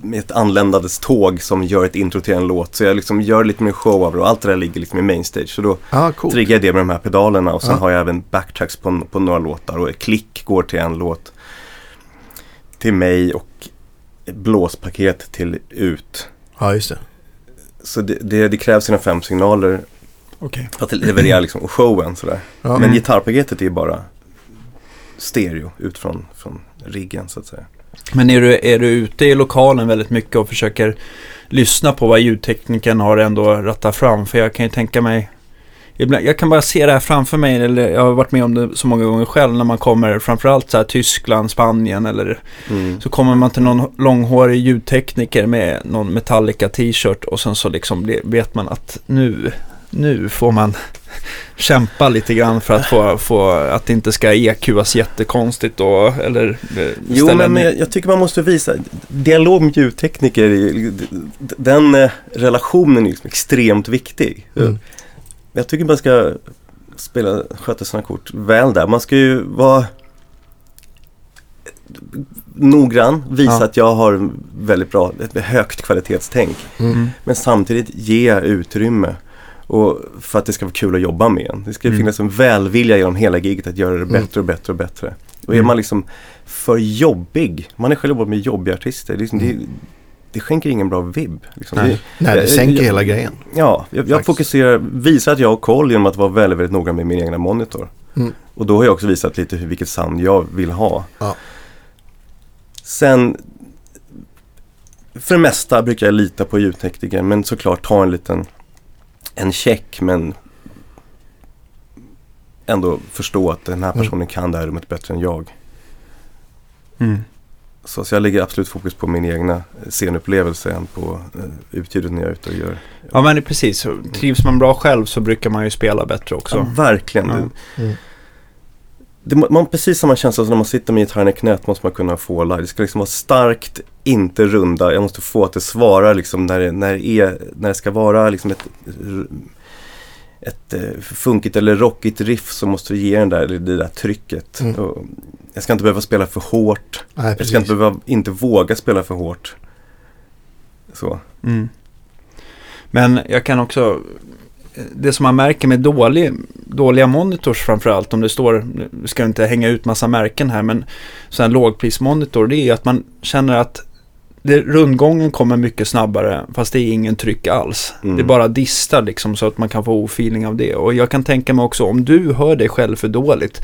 med ett anländandes tåg som gör ett intro till en låt. Så jag liksom gör lite mer show av det och allt det där ligger liksom i mainstage. Så då Ah, coolt. triggar jag det med de här pedalerna och sen Ja. har jag även backtracks på, på några låtar och klick går till en låt till mig och blåspaket till ut. Ja, just det. Så det, det, det krävs sina fem signaler Okej. för att leverera liksom showen sådär. Men Mm. gitarrpaketet är ju bara stereo ut från, från riggen så att säga. Men är du, är du ute i lokalen väldigt mycket och försöker lyssna på vad ljudtekniken har ändå rattat fram? För jag kan ju tänka mig Ibland, jag kan bara se det här framför mig, eller jag har varit med om det så många gånger själv när man kommer framförallt så här Tyskland, Spanien eller Mm. så kommer man till någon långhårig ljudtekniker med någon Metallica t-shirt och sen så liksom vet man att nu, nu får man kämpa lite grann för att få, få att det inte ska EQas jättekonstigt då, eller eh, Jo, men, men jag, tycker man måste visa dialog med ljudtekniker. Den eh, relationen är liksom extremt viktig. Mm. Jag tycker man ska spela, sköta sina kort väl där. Man ska ju vara noggrann, visa Ja. att jag har väldigt bra, ett högt kvalitetstänk. Mm. Mm. Men samtidigt ge utrymme. Och för att det ska vara kul att jobba med en. Det ska Mm. finnas en välvilja genom hela giget att göra det Mm. bättre och bättre och bättre. Och är Mm. man liksom för jobbig, man är själv jobbat med jobbiga artister. Det, liksom, det, det skänker ingen bra vibb. Liksom. Nej. Det, Nej, det Jag- sänker jag- hela grejen. ja, jag, jag fokuserar, visar att jag har koll genom att vara väldigt, väldigt noga med min egna monitor. Mm. Och då har jag också visat lite hur, vilket sound jag vill ha. Ja. Sen för det mesta brukar jag lita på ljudtekniker men såklart ta en liten en check men ändå förstå att den här Mm. personen kan det här rummet bättre än jag. Mm. Så, så jag lägger absolut fokus på min egna scenupplevelse än på eh, utljudet när jag är ute och gör. Ja men det är precis, så trivs man bra själv så brukar man ju spela bättre också. Ja, verkligen. Det, Mm. Det, man, precis samma känsla som när man sitter med gitarren i knät måste man kunna få live. Det ska liksom vara starkt, inte runda. Jag måste få att det svarar liksom när det, när det, är, när det ska vara liksom ett, ett eh, funkigt eller rockigt riff så måste det ge den där, det där trycket. Mm. Jag ska inte behöva spela för hårt. Nej, Jag ska inte behöva, inte våga spela för hårt. Så. Mm. Men jag kan också det som man märker med dålig, dåliga monitors framförallt, om det står, vi ska inte hänga ut massa märken här, men så här lågprismonitor, det är att man känner att det, rundgången kommer mycket snabbare, fast det är ingen tryck alls. Mm. Det är bara distar liksom, så att man kan få ofeeling av det. Och jag kan tänka mig också, om du hör dig själv för dåligt,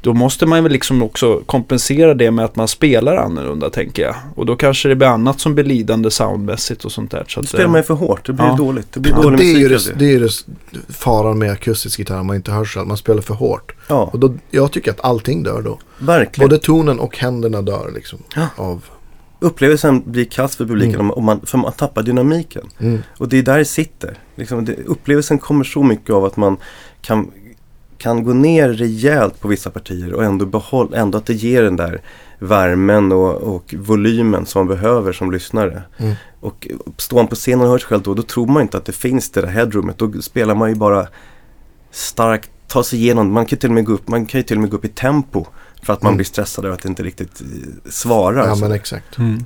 då måste man väl liksom också kompensera det med att man spelar annorlunda tänker jag. Och då kanske det blir annat som blir lidande soundmässigt och sånt där. Så Då att, spelar eh, man ju för hårt, det blir Ja. dåligt. Det blir Ja, dålig det, är ju musik av det, det är ju det faran med akustisk gitarr, man inte hörs man spelar för hårt. Ja, Och då, jag tycker att allting dör då. verkligen. Både tonen och händerna dör liksom. Ja. Av, Upplevelsen blir kass för publiken Mm. om, om man, för man tappar dynamiken. mm, Och det är där det sitter. Liksom det, upplevelsen kommer så mycket av att man kan, kan gå ner rejält på vissa partier och ändå behålla, ändå att det ger den där värmen och, och volymen som man behöver som lyssnare. Mm. Och står man på scenen och hör sig själv då, då tror man inte att det finns det där headroomet. Då spelar man ju bara starkt, ta sig igenom, man kan ju till och med gå upp, man kan ju till och med gå upp i tempo. För att man Mm. blir stressad över att det inte riktigt eh, svarar. ja så. men exakt. Mm.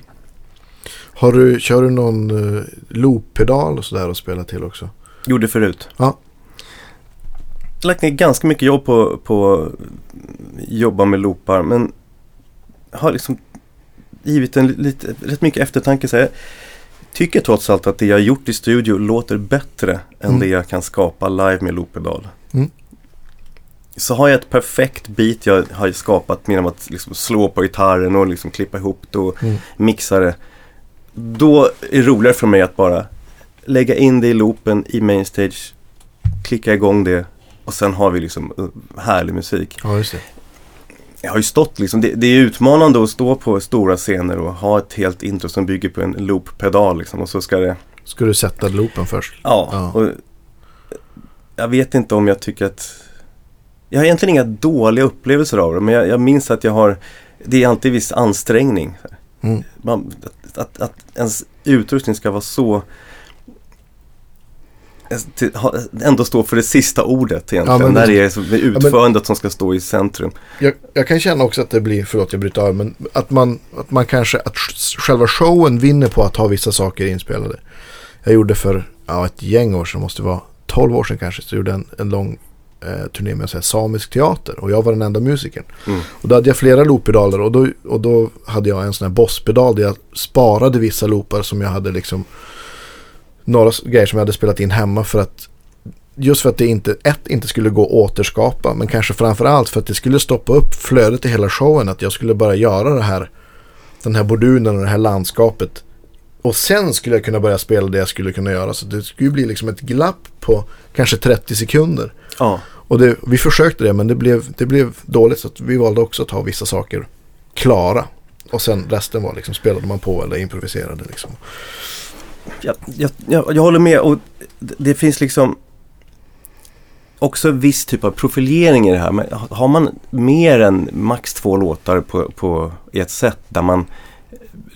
Har du, kör du någon uh, looppedal och sådär och spelar till också? Gjorde förut. Ja. Lagt ner ganska mycket jobb på, på jobba med loopar men har liksom givit en lite, rätt mycket eftertanke. Så jag tycker trots allt att det jag gjort i studio låter bättre än Mm. det jag kan skapa live med looppedal. Mm. Så har jag ett perfekt beat jag har skapat genom att liksom slå på gitarren och liksom klippa ihop det och Mm. mixa det. Då är det roligare för mig att bara lägga in det i loopen i mainstage, klicka igång det och sen har vi liksom uh, härlig musik. Ja, just det. Jag har ju stått liksom, det, det är utmanande att stå på stora scener och ha ett helt intro som bygger på en looppedal liksom och så ska det, Ska du sätta loopen först? ja. Ja. Och jag vet inte om jag tycker att, jag har egentligen inga dåliga upplevelser av det men jag, jag minns att jag har, det är alltid viss ansträngning. Mm. man, att, att, ens utrustning ska vara så ändå stå för det sista ordet egentligen. Ja, men det- är det utförandet som ska stå i centrum. Jag, jag kan känna också att det blir, förlåt jag bryter av, men att man, att man kanske, att själva showen vinner på att ha vissa saker inspelade. Jag gjorde för, ja ett gäng år sedan, måste vara 12 år sedan kanske, så gjorde en, en lång eh, turné med så här, samisk teater och jag var den enda musikern. Mm. Och då hade jag flera looppedaler och då, och då hade jag en sån här bosspedal där jag sparade vissa loopar som jag hade liksom några grejer som jag hade spelat in hemma för att just för att det inte, ett, inte skulle gå att återskapa men kanske framförallt för att det skulle stoppa upp flödet i hela showen att jag skulle bara göra det här den här bordunen och det här landskapet och sen skulle jag kunna börja spela det jag skulle kunna göra så det skulle bli liksom ett glapp på kanske 30 sekunder Ja, och det, vi försökte det men det blev, det blev dåligt så vi valde också att ha vissa saker klara. Och sen resten var liksom spelade man på eller improviserade liksom. Jag, jag, jag, jag håller med och det, det finns liksom också en viss typ av profilering i det här. Men har man mer än max två låtar på, på ett set där man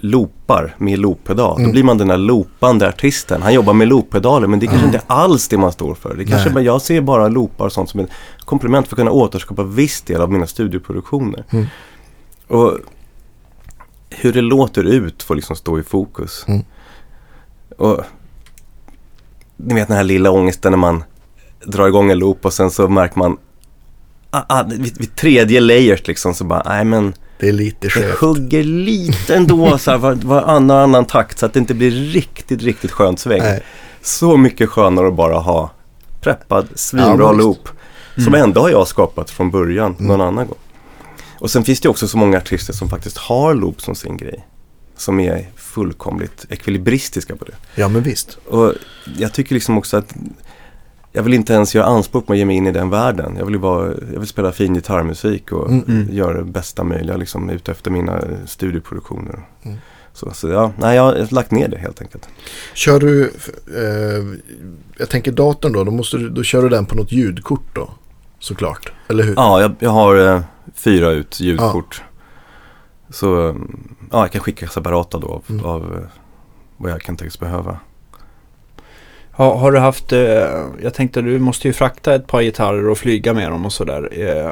loopar med looppedal. Då Mm. blir man den där loopande artisten. Han jobbar med looppedaler men det är kanske inte alls det man står för. Det kanske, Nej. jag ser bara loopar och sånt som ett komplement för att kunna återskapa viss del av mina studioproduktioner. Mm. Och hur det låter ut får liksom stå i fokus. Mm. Och ni vet den här lilla ångesten när man drar igång en loop och sen så märker man ah, ah, vid, vid tredje layers liksom så bara, nej men Det är lite det hugger lite ändå så här var, var annan, annan takt så att det inte blir riktigt, riktigt skönt sväng. Nej. Så mycket skönare att bara ha preppad, svinbra Ja, loop. Som ändå har jag skapat från början, någon annan gång. Och sen finns det också så många artister som faktiskt har loop som sin grej. Som är fullkomligt ekvilibristiska på det. Ja men visst. Och jag tycker liksom också att jag vill inte ens göra anspråk på att ge mig in i den världen. Jag vill, ju vara, jag vill spela fin gitarrmusik och Mm, mm. göra det bästa möjliga liksom ut efter mina studioproduktioner. Mm. Så, så ja, nej, jag har lagt ner det helt enkelt. Kör du, eh, jag tänker datorn då, då, måste du, då kör du den på något ljudkort då. Såklart. Eller hur? Ja, jag, jag har eh, fyra ut ljudkort. Så mm, ja, jag kan skicka separata då av, Mm. av eh, vad jag kan tänkas behöva. Har, har du haft, eh, jag tänkte du måste ju frakta ett par gitarrer och flyga med dem och sådär. Eh,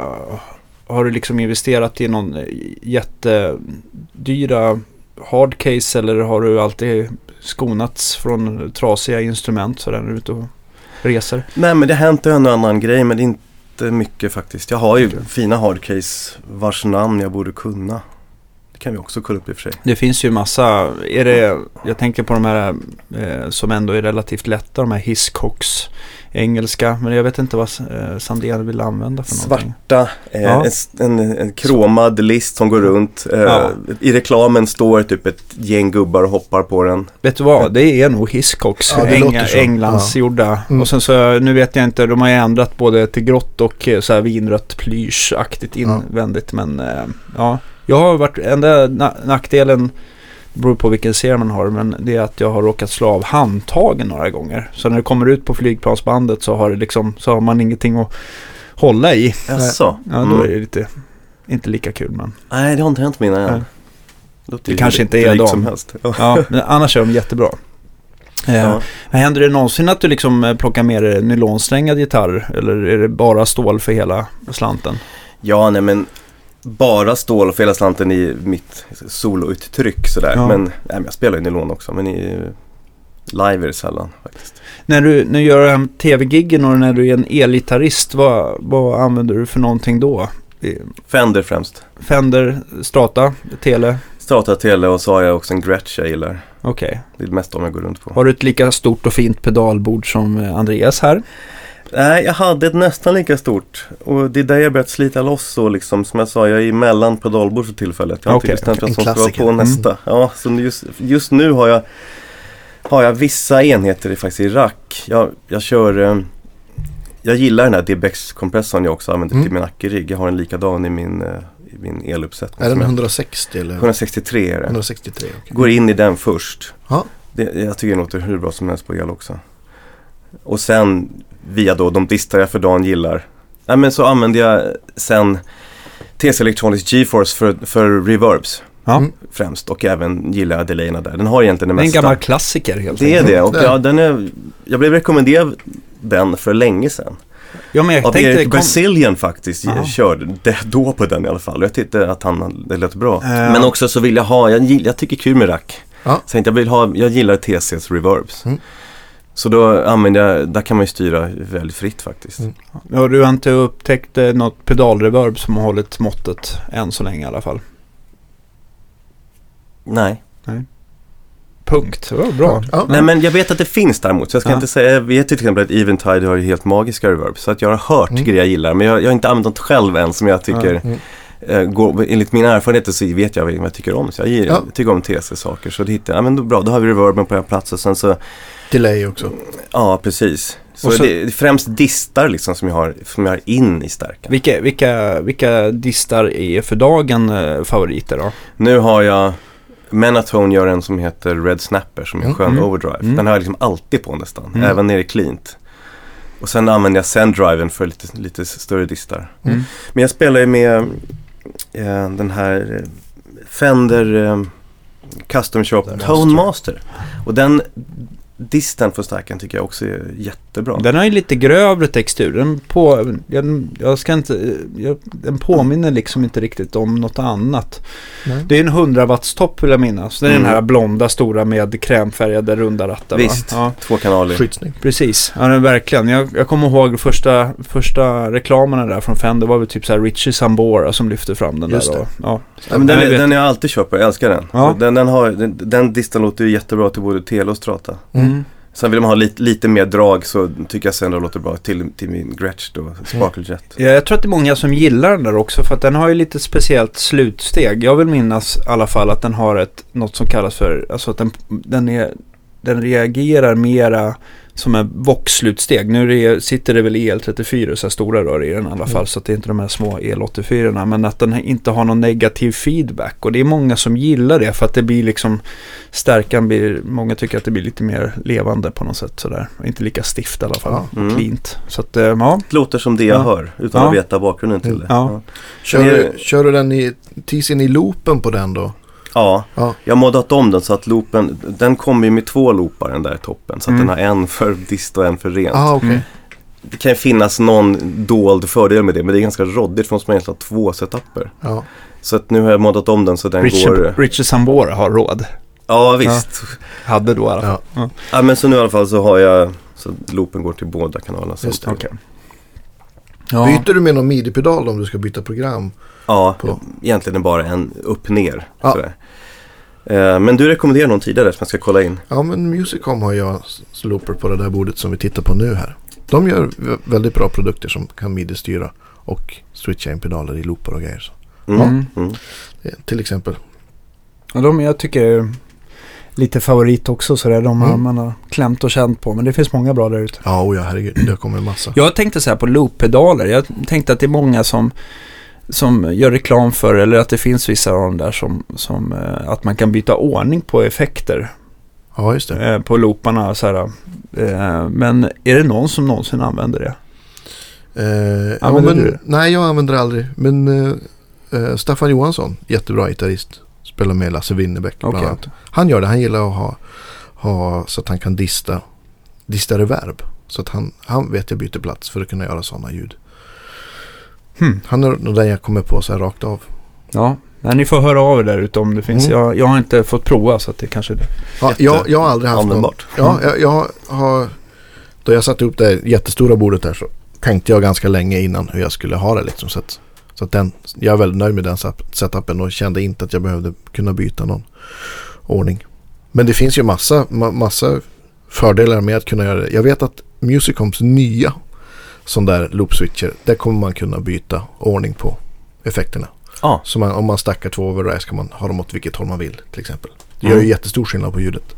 har du liksom investerat i någon eh, jättedyra hardcase eller har du alltid skonats från trasiga instrument sådär när du är ute och resor? Nej men det har hänt en och annan grej men det är inte mycket faktiskt. Jag har ju fina hardcase vars namn jag borde kunna. Det kan vi också kolla upp i och för sig. Det finns ju massa, är det, jag tänker på de här eh, som ändå är relativt lätta, de här Hiscox engelska, men jag vet inte vad eh, Sandén vill använda för någonting. Svarta, eh, Ja. en, en, en kromad list som går runt. Eh, Ja. I reklamen står typ ett gäng gubbar och hoppar på den. Vet du vad, det är nog Hiscox, Ja, det låter så. Englands Ja. gjorda. Mm. Och sen så, nu vet jag inte, de har ju ändrat både till grått och eh, så här vinrött plyschaktigt invändigt. Men eh, ja, jag har varit, enda na- nackdelen, det beror på vilken serie man har, men det är att jag har råkat slå av handtagen några gånger. Så när det kommer ut på flygplansbandet så har, det liksom, så har man ingenting att hålla i. Jaså? Ja, då Mm. är det lite, inte lika kul men. Nej, det har inte hänt mina än. Det ju kanske inte är dem. som helst. Ja. Men annars är de jättebra. Eh, Ja. Händer det någonsin att du liksom eh, plockar med dig nylonsträngad gitarr? Eller är det bara stål för hela slanten? ja, nej men bara stål för hela slanten i mitt solouttryck sådär. Ja. Men, nej, men jag spelar ju nylon också men i live är det sällan faktiskt. När du, när du gör tv-giggen och när du är en elgitarrist, vad, vad använder du för någonting då? Fender främst. Fender, Strata, Tele? Strata Tele och så har jag också en Gretsch jag gillar. Okej. Det är det mesta jag går runt på. Har du ett lika stort och fint pedalbord som eh, Andreas här? Nej, jag hade ett nästan lika stort. Och det är där jag börjat slita loss och liksom, som jag sa, jag är mellan pedalbord för tillfället. Jag har Okej, inte bestämt vad en som ska vara klassiker. på Mm. nästa. Ja, så just, just nu har jag, har jag vissa enheter i, faktiskt i rack. Jag, jag kör, eh, jag gillar den här DBX-kompressorn jag också använder Mm. till min Acke-rigg. Jag har en likadan i min, eh, i min eluppsättning. Är den som jag- 160 eller? 163 är det. 163, okej. Går in i den först. Ja. Det, jag tycker det låter hur bra som helst på el också. Och sen via då de distar jag för dagen gillar. Nej men så använder jag sen TC Electronics GeForce för, för reverbs Ja. Mm. främst. Och även gillar jag delayerna där. Den har egentligen det Det är en mesta. gammal klassiker helt det är enkelt. det och Det är ja, den är, jag blev rekommenderad den för länge sedan. Ja, men jag Av tänkte... Erik kom- Brazilian faktiskt Aha. körde det då på den i alla fall. Och jag tyckte att han, det lät bra. Eh. Men också så vill jag ha, jag, jag tycker kul med rack. Ja. Så jag jag vill ha, jag gillar TCs reverbs. Mm. Så då använder jag, där kan man ju styra väldigt fritt faktiskt. Mm. Ja, du har inte upptäckt eh, något pedalreverb som har hållit måttet än så länge i alla fall? Nej. Punkt. Det var bra. Ja. Nej men jag vet att det finns däremot. Så jag ska Ja. inte säga, jag vet till exempel att Eventide har ju helt magiska reverbs. Så att jag har hört Mm. grejer jag gillar. Men jag, jag har inte använt något själv än som jag tycker, Ja. Mm. eh, går, enligt mina erfarenheter så vet jag vad jag tycker om. Så jag gillar, Ja. tycker om TC-saker. Så det hittar jag, ja men då, bra, då har vi reverben på en plats och sen så Delay också. Ja, precis. Så, Och så- det är främst distar liksom som jag har, som jag har in i stärken. Vilka, vilka, vilka distar är för dagen eh, favoriter då? Nu har jag Menatone gör en som heter Red Snapper som är en Mm, skön mm, overdrive. mm. Den har jag liksom alltid på nästan, Mm. även nere i cleant. Och sen använder jag Send-driven för lite, lite större distar. Mm. Men jag spelar ju med eh, den här eh, Fender eh, Custom Shop Tone Master. Master. Och den disten för stärken tycker jag också är jättebra. Den har ju lite grövre textur. Den, på, jag, jag ska inte, jag, den påminner liksom inte riktigt om något annat. Nej. Det är en 100 watts topp vill jag minnas. Det är Mm. den här blonda stora med krämfärgade runda rattar. Visst, Ja, två kanaler. Skitsnygg. precis. Ja, den, verkligen. Jag, jag kommer ihåg första, första reklamerna där från Fender var väl typ så här Richie Sambora som lyfte fram den Just där. det. Och, ja. Ja, men den, vet. den har jag alltid på, jag älskar den. Ja. Den, den, har, den, den distan låter ju jättebra till både tele och strata. Mm. Sen vill man ha lite, lite mer drag så tycker jag sen det låter bra till, till min Gretsch då, Sparkle Jet. Ja, jag tror att det är många som gillar den där också för att den har ju lite speciellt slutsteg. Jag vill minnas i alla fall att den har ett, något som kallas för, alltså att den, den, är, den reagerar mera som en Vox-slutsteg. Nu är det, sitter det väl EL34 så här stora rör i den i alla fall Mm. så att det är inte de här små EL84 men att den inte har någon negativ feedback och det är många som gillar det för att det blir liksom stärkan blir, många tycker att det blir lite mer levande på något sätt sådär. Inte lika stift i alla fall, Ja. Mm. cleant. Så att, eh, ja. Det låter som det jag Ja. hör utan Ja. att veta bakgrunden till det. Ja. Kör, du, kör du den i, tisen i loopen på den då? Ja, Ja. jag har moddat om den så att loopen, den kommer ju med två loopar den där toppen. Så att Mm. den har en för dist och en för rent. Ah, okej. Mm. Det kan ju finnas någon dold fördel med det men det är ganska roddigt för måste man egentligen ha två setuper. Ja. Så att nu har jag moddat om den så den går... Richard, Richard Sambora har råd. Ja visst. Hade då i alla fall. Ja. Ja men så nu i alla fall så har jag så loopen går till båda kanalerna Just det, samtidigt. Okej. Ja. Byter du med någon midi-pedal om du ska byta program? Ja, På- egentligen bara en upp-ner. Ja. sådär. Eh, Men du rekommenderar någon tidigare som jag ska kolla in? Ja, men Musicom har jag looper på det där bordet som vi tittar på nu här. De gör vä- väldigt bra produkter som kan midi-styra och switcha in pedaler i loopar och grejer. Så, Mm. Mm. Mm. det- till exempel. Ja, de jag tycker lite favorit också sådär. De Mm. man har klämt och känt på. Men det finns många bra där ute. Ja, och ja, herregud. Det kommer en massa. Jag tänkte så här på loop-pedaler. Jag tänkte att det är många som, som gör reklam för, eller att det finns vissa av dem där som, som eh, att man kan byta ordning på effekter Ja, just det. eh, på looparna. Så här, eh, men är det någon som någonsin använder det? Eh, ja, Använder men, du det? Nej, jag använder aldrig. Men eh, Staffan Johansson, jättebra gitarrist. Spelar med Lasse Winnerbäck bland Okej. annat. Han gör det. Han gillar att ha, ha så att han kan dista, dista reverb. Så att han, han vet jag byter plats för att kunna göra sådana ljud. Hmm. Han är nog den jag kommer på så här rakt av. Ja, men ni får höra av er där ute om det finns. Mm. Jag, jag har inte fått prova så att det kanske... Ja, Jätte- jag, jag har aldrig haft någon, Användbart. Ja, jag, jag har... Då jag satte upp det jättestora bordet här så tänkte jag ganska länge innan hur jag skulle ha det liksom. Så att, så att den, jag är väldigt nöjd med den setupen och kände inte att jag behövde kunna byta någon ordning. Men det finns ju massa, ma- massa fördelar med att kunna göra det. Jag vet att Musicoms nya sån där loop switcher, där kommer man kunna byta ordning på effekterna. Ja, Så man, om man stackar två overrides kan man ha dem åt vilket håll man vill till exempel. Det gör ju Mm. jättestor skillnad på ljudet.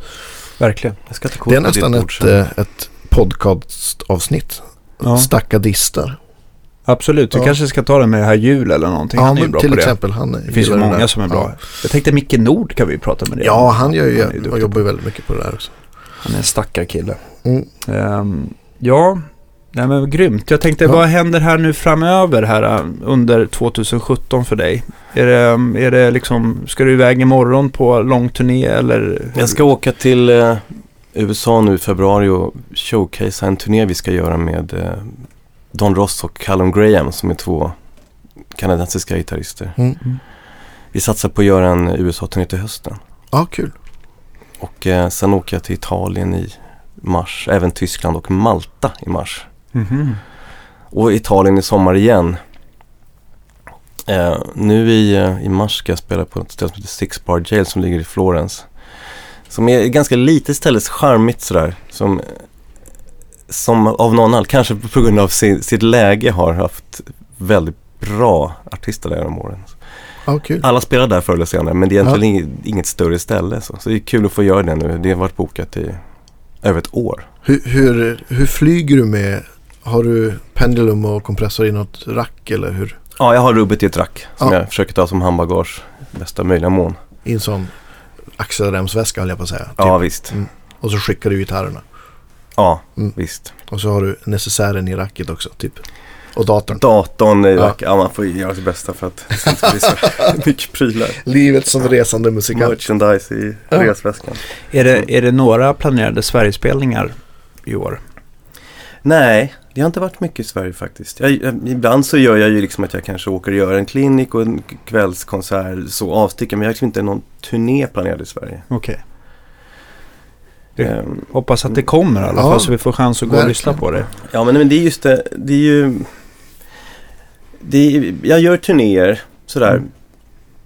Verkligen. jag ska ta kort Det är nästan ett, eh, ett podcastavsnitt. Ja. Stacka distar. Absolut, vi Ja. kanske ska ta det med det här jul eller någonting. Ja, han är ju bra till på det. exempel. Han Det finns ju många som är bra. Ja, Jag tänkte Micke Nord kan vi prata med det. ja han, gör ju, Han han jobbar ju väldigt mycket på det där också. Han är en stackarkille. Mm. Ehm, ja, nej men grymt. Jag tänkte, Ja. vad händer här nu framöver här äh, under 2017 för dig? Är det, är det liksom, ska du iväg imorgon på lång turné eller? Jag ska åka till eh, USA nu i februari och showcasea en turné vi ska göra med eh, Don Ross och Callum Graham som är två kanadensiska gitarrister. Mm. Vi satsar på att göra en USA-turné till hösten. Ja, kul. Och eh, sen åker jag till Italien i mars, även Tyskland och Malta i mars. Mhm. Och Italien i sommar igen. Eh, nu i, eh, i mars ska jag spela på ett ställe som heter Six Bar Jail som ligger i Florens. Som är ett ganska litet ställe, charmigt sådär. Som, som av någon anledning, kanske på grund av sin, sitt läge har haft väldigt bra artister där genom åren. Ja, kul. Alla spelar där förr eller senare men det är egentligen inget, inget större ställe. Så. så det är kul att få göra det nu. Det har varit bokat i över ett år. Hur, hur, hur flyger du med? Har du pendulum och kompressor i något rack eller hur? Ja, jag har rubbet i ett rack som Ja. jag försöker ta som handbagage bästa möjliga mån. I en sån axelremsväska höll jag på att säga. Typ. Ja, visst. Och så skickar du gitarrerna. Ja, Mm. visst. Och så har du necessären i racket också. Typ. Och datorn. Datorn i Ja. rack. Ja, man får göra sitt bästa för att det inte blir så mycket prylar. Livet som resande musikant. Merchandise i Ja. resväskan. Är, det, är det några planerade Sverigespelningar i år? Nej, det har inte varit mycket i Sverige faktiskt. Jag, ibland så gör jag ju liksom att jag kanske åker och gör en klinik och en kvällskonsert, så avstickar. Men jag har liksom inte någon turné planerad i Sverige. Okej. Det- Ehm, Hoppas att det kommer i alla Ja, fall så vi får chans att gå och lyssna på det. Ja men, men det är just det, det är ju det är, Jag gör turnéer sådär Mm.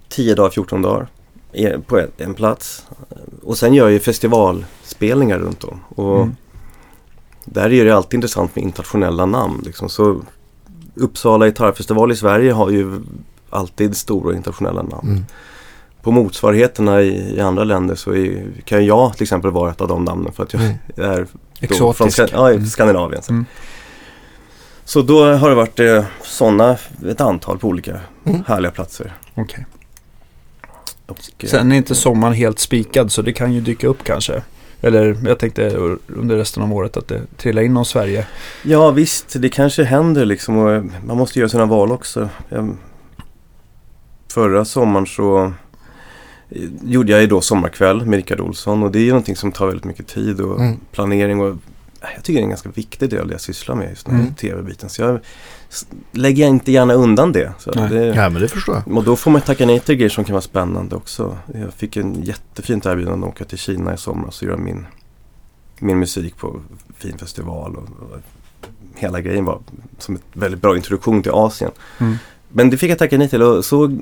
10 dagar, 14 dagar på en, en plats. Och sen gör jag ju festivalspelningar runt om. Och Mm. där är det alltid intressant med internationella namn. Liksom. Så Uppsala gitarrfestival i Sverige har ju alltid stora internationella namn. Mm. På motsvarigheterna i, i andra länder så är, kan jag till exempel vara ett av de namnen för att jag Mm. är Exotisk. Från Ska- ja, Mm. Skandinavien. Så. Mm. så då har det varit eh, sådana, ett antal på olika Mm. härliga platser. Okej. Och, eh, Sen är inte sommaren helt spikad så det kan ju dyka upp kanske. Eller jag tänkte under resten av året att det trillar in någon Sverige. Ja visst, det kanske händer liksom eh, man måste göra sina val också. Jag, förra sommaren så gjorde jag ju då sommarkväll med Rickard Olsson och det är ju någonting som tar väldigt mycket tid och Mm. planering och eh, jag tycker det är en ganska viktig del jag sysslar med just här Mm. tv-biten. Så jag lägger inte gärna undan det. Så Nej. det Ja, men det förstår jag. Och då får man tacka nej till grejer som kan vara spännande också. Jag fick en jättefint erbjudande att åka till Kina i somras och göra min min musik på fin festival. Och, och hela grejen var som ett väldigt bra introduktion till Asien. Mm. Men det fick jag tacka nej till och så,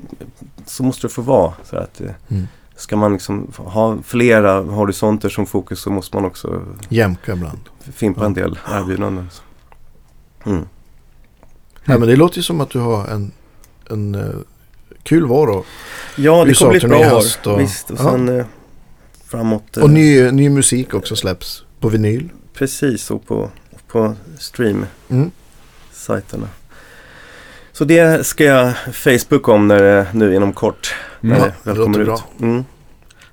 så måste det få vara. Så att, eh, Mm. Ska man liksom ha flera horisonter som fokus så måste man också Jämka ibland. fimpa Ja. en del erbjudanden. Mm. Ja, men det låter ju som att du har en, en eh, kul vår. Ja, det kommer bli ett bra år. och- Visst, och Ja. sen eh, framåt. Och ny, ny musik också släpps på vinyl. Precis, och på, på stream-sajterna. Mm. Så det ska jag Facebook om när det, nu inom kort. Mm. När mm. det väl kommer ut. Bra. Mm.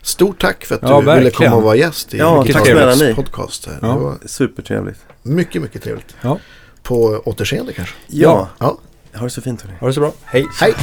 Stort tack för att ja, du verkligen. ville komma och vara gäst i ja, tack snälla ni. podcast. Ja. Det var Supertrevligt. Mycket, mycket trevligt. Ja. På återseende kanske. Ja. ja. Ha det så fint hörni. Ha det så bra. Hej. Hej.